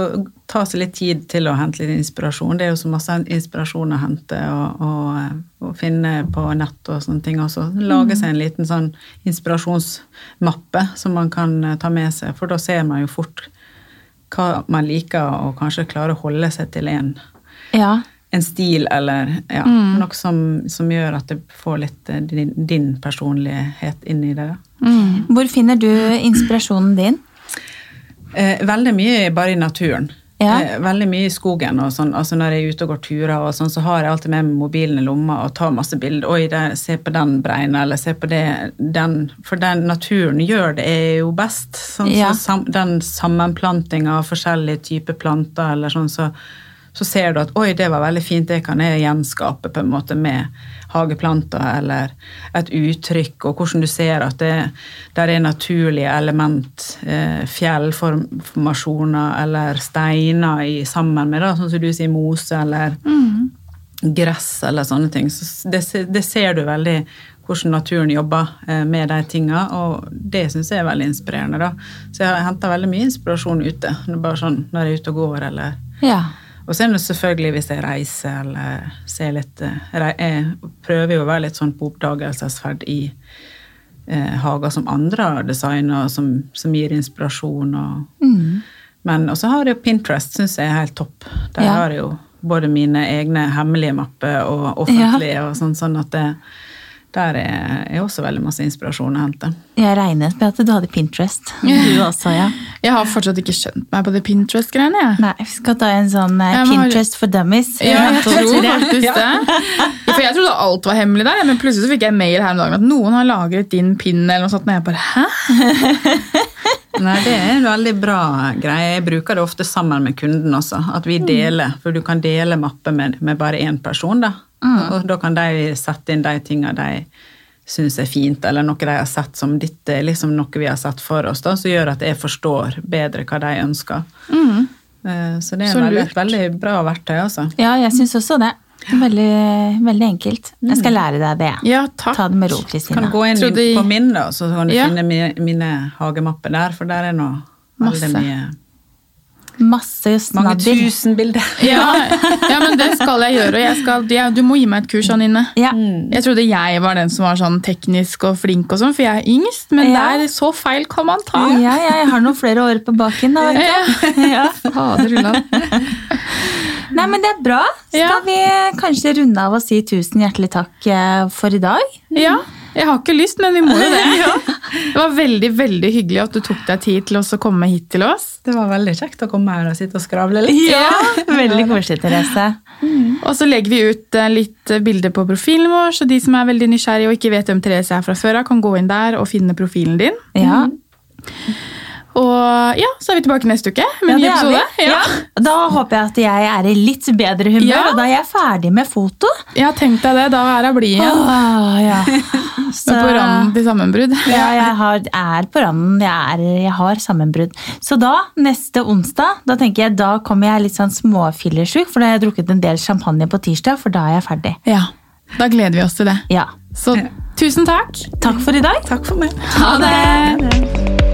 [SPEAKER 3] ta seg litt tid til å hente litt inspirasjon. Det er jo så masse inspirasjon å hente og, og, og finne på nett og sånne ting også. Lage seg en liten sånn inspirasjonsmappe som man kan eh, ta med seg, for da ser man jo fort hva man liker, og kanskje klarer å holde seg til en,
[SPEAKER 2] ja.
[SPEAKER 3] en stil eller ja, noe som, som gjør at det får litt eh, din, din personlighet inn i det. Mm.
[SPEAKER 2] Hvor finner du inspirasjonen din?
[SPEAKER 3] Eh, veldig mye bare i naturen.
[SPEAKER 2] Ja.
[SPEAKER 3] Eh, veldig mye i skogen. og sånn, altså Når jeg er ute og går turer, og sånn, så har jeg alltid med meg mobilen i lomma og tar masse bilder. 'Oi, det, se på den breina', eller 'se på det'. Den, for den naturen gjør det er jo best. Sånn,
[SPEAKER 2] Ja.
[SPEAKER 3] så den sammenplantinga av forskjellige typer planter, eller sånn, så, så ser du at 'oi, det var veldig fint', det kan jeg gjenskape på en måte med hageplanter, eller et uttrykk, og hvordan du ser at det der er naturlige element, eh, fjellformasjoner eller steiner i, sammen med, da, sånn som du sier, mose eller gress eller sånne ting. Så det, det ser du veldig hvordan naturen jobber eh, med de tinga, og det syns jeg er veldig inspirerende. da. Så jeg henter veldig mye inspirasjon ute, bare sånn når jeg er ute og går eller
[SPEAKER 2] Ja.
[SPEAKER 3] Og så er det selvfølgelig hvis jeg reiser eller ser litt eh, Jeg prøver jo å være litt sånn på oppdagelsesferd i eh, hager som andre har designa, som, som gir inspirasjon. Og, Men også har jeg jo Pinterest, syns jeg er helt topp. Der
[SPEAKER 2] Ja.
[SPEAKER 3] har jeg jo både mine egne hemmelige mapper og offentlige, og sånn, sånn at det, der er, er også veldig masse inspirasjon å hente.
[SPEAKER 2] Jeg regnet med at du hadde Pinterest. Du også, ja.
[SPEAKER 1] Jeg har fortsatt ikke skjønt meg på det Pinterest-greiene. ja.
[SPEAKER 2] Nei, vi skal ta en sånn eh, Pinterest for dummies.
[SPEAKER 1] Ja, jeg tror faktisk det. Ja, For jeg trodde alt var hemmelig der, men plutselig så fikk jeg mail her om dagen at noen har lagret din pin. eller noe sånt, og jeg bare, hæ?
[SPEAKER 3] Nei, det er en veldig bra greie. Jeg bruker det ofte sammen med kunden også. At vi deler, for du kan dele mapper med, med bare én person. Da Og da kan de sette inn de tinga de syns er fint, eller noe de har sett som ditt, er liksom noe vi har sett for oss, da, som gjør at jeg forstår bedre hva de ønsker. Mm. Så det er
[SPEAKER 1] Så
[SPEAKER 3] veldig, et veldig bra verktøy, altså.
[SPEAKER 2] Ja, jeg syns også det. Veldig, veldig enkelt. Jeg skal lære deg det.
[SPEAKER 1] Ja, takk.
[SPEAKER 2] Ta det med ro,
[SPEAKER 3] Kan
[SPEAKER 2] Kristina.
[SPEAKER 3] du gå inn i- på min, da, så kan du
[SPEAKER 1] Ja.
[SPEAKER 3] finne mine, mine hagemapper der, for der er nå veldig mye
[SPEAKER 2] Masse
[SPEAKER 3] Mange tusen bilder.
[SPEAKER 1] Ja, ja, men det skal jeg gjøre. og Jeg skal, ja, du må gi meg et kurs, Anine.
[SPEAKER 2] Ja.
[SPEAKER 1] Jeg trodde jeg var den som var sånn teknisk og flink, og sånn, for jeg er yngst. Men
[SPEAKER 2] Ja.
[SPEAKER 1] der, så feil kan man ta.
[SPEAKER 2] ja, ja, jeg har noen flere år på baken. Da, vet du. Ja.
[SPEAKER 1] Fader.
[SPEAKER 2] Nei, men det er bra. Skal
[SPEAKER 1] Ja.
[SPEAKER 2] vi kanskje runde av og si tusen hjertelig takk eh, for i dag?
[SPEAKER 1] Ja, jeg har ikke lyst, men vi må jo det. Det var veldig veldig hyggelig at du tok deg tid til oss å komme hit til oss.
[SPEAKER 3] Det var veldig kjekt å komme her og sitte og skravle litt.
[SPEAKER 2] Ja, Veldig koselig, Therese.
[SPEAKER 1] Og så legger vi ut eh, litt bilder på profilen vår, så de som er veldig nysgjerrige og ikke vet hvem Therese er fra før av, kan gå inn der og finne profilen din.
[SPEAKER 2] Ja,
[SPEAKER 1] Og ja, så er vi tilbake neste uke med
[SPEAKER 2] ja
[SPEAKER 1] en ny
[SPEAKER 2] det
[SPEAKER 1] episode.
[SPEAKER 2] Ja. Da håper jeg at jeg er i litt bedre humør,
[SPEAKER 1] Ja.
[SPEAKER 2] og da er jeg ferdig med foto.
[SPEAKER 1] Ja, tenk deg det. Da er jeg blid igjen.
[SPEAKER 2] Åh, ja. Så,
[SPEAKER 1] på randen til sammenbrudd.
[SPEAKER 2] ja, jeg har, er på randen. Jeg, er, jeg har sammenbrudd. Så da, neste onsdag, da tenker jeg, da kommer jeg litt sånn småfillersjuk, for da har jeg drukket en del champagne på tirsdag, for da er jeg ferdig.
[SPEAKER 1] Ja, Da gleder vi oss til det.
[SPEAKER 2] Ja.
[SPEAKER 1] Så tusen takk.
[SPEAKER 2] Takk for i dag.
[SPEAKER 3] Takk for meg.
[SPEAKER 1] Ha det!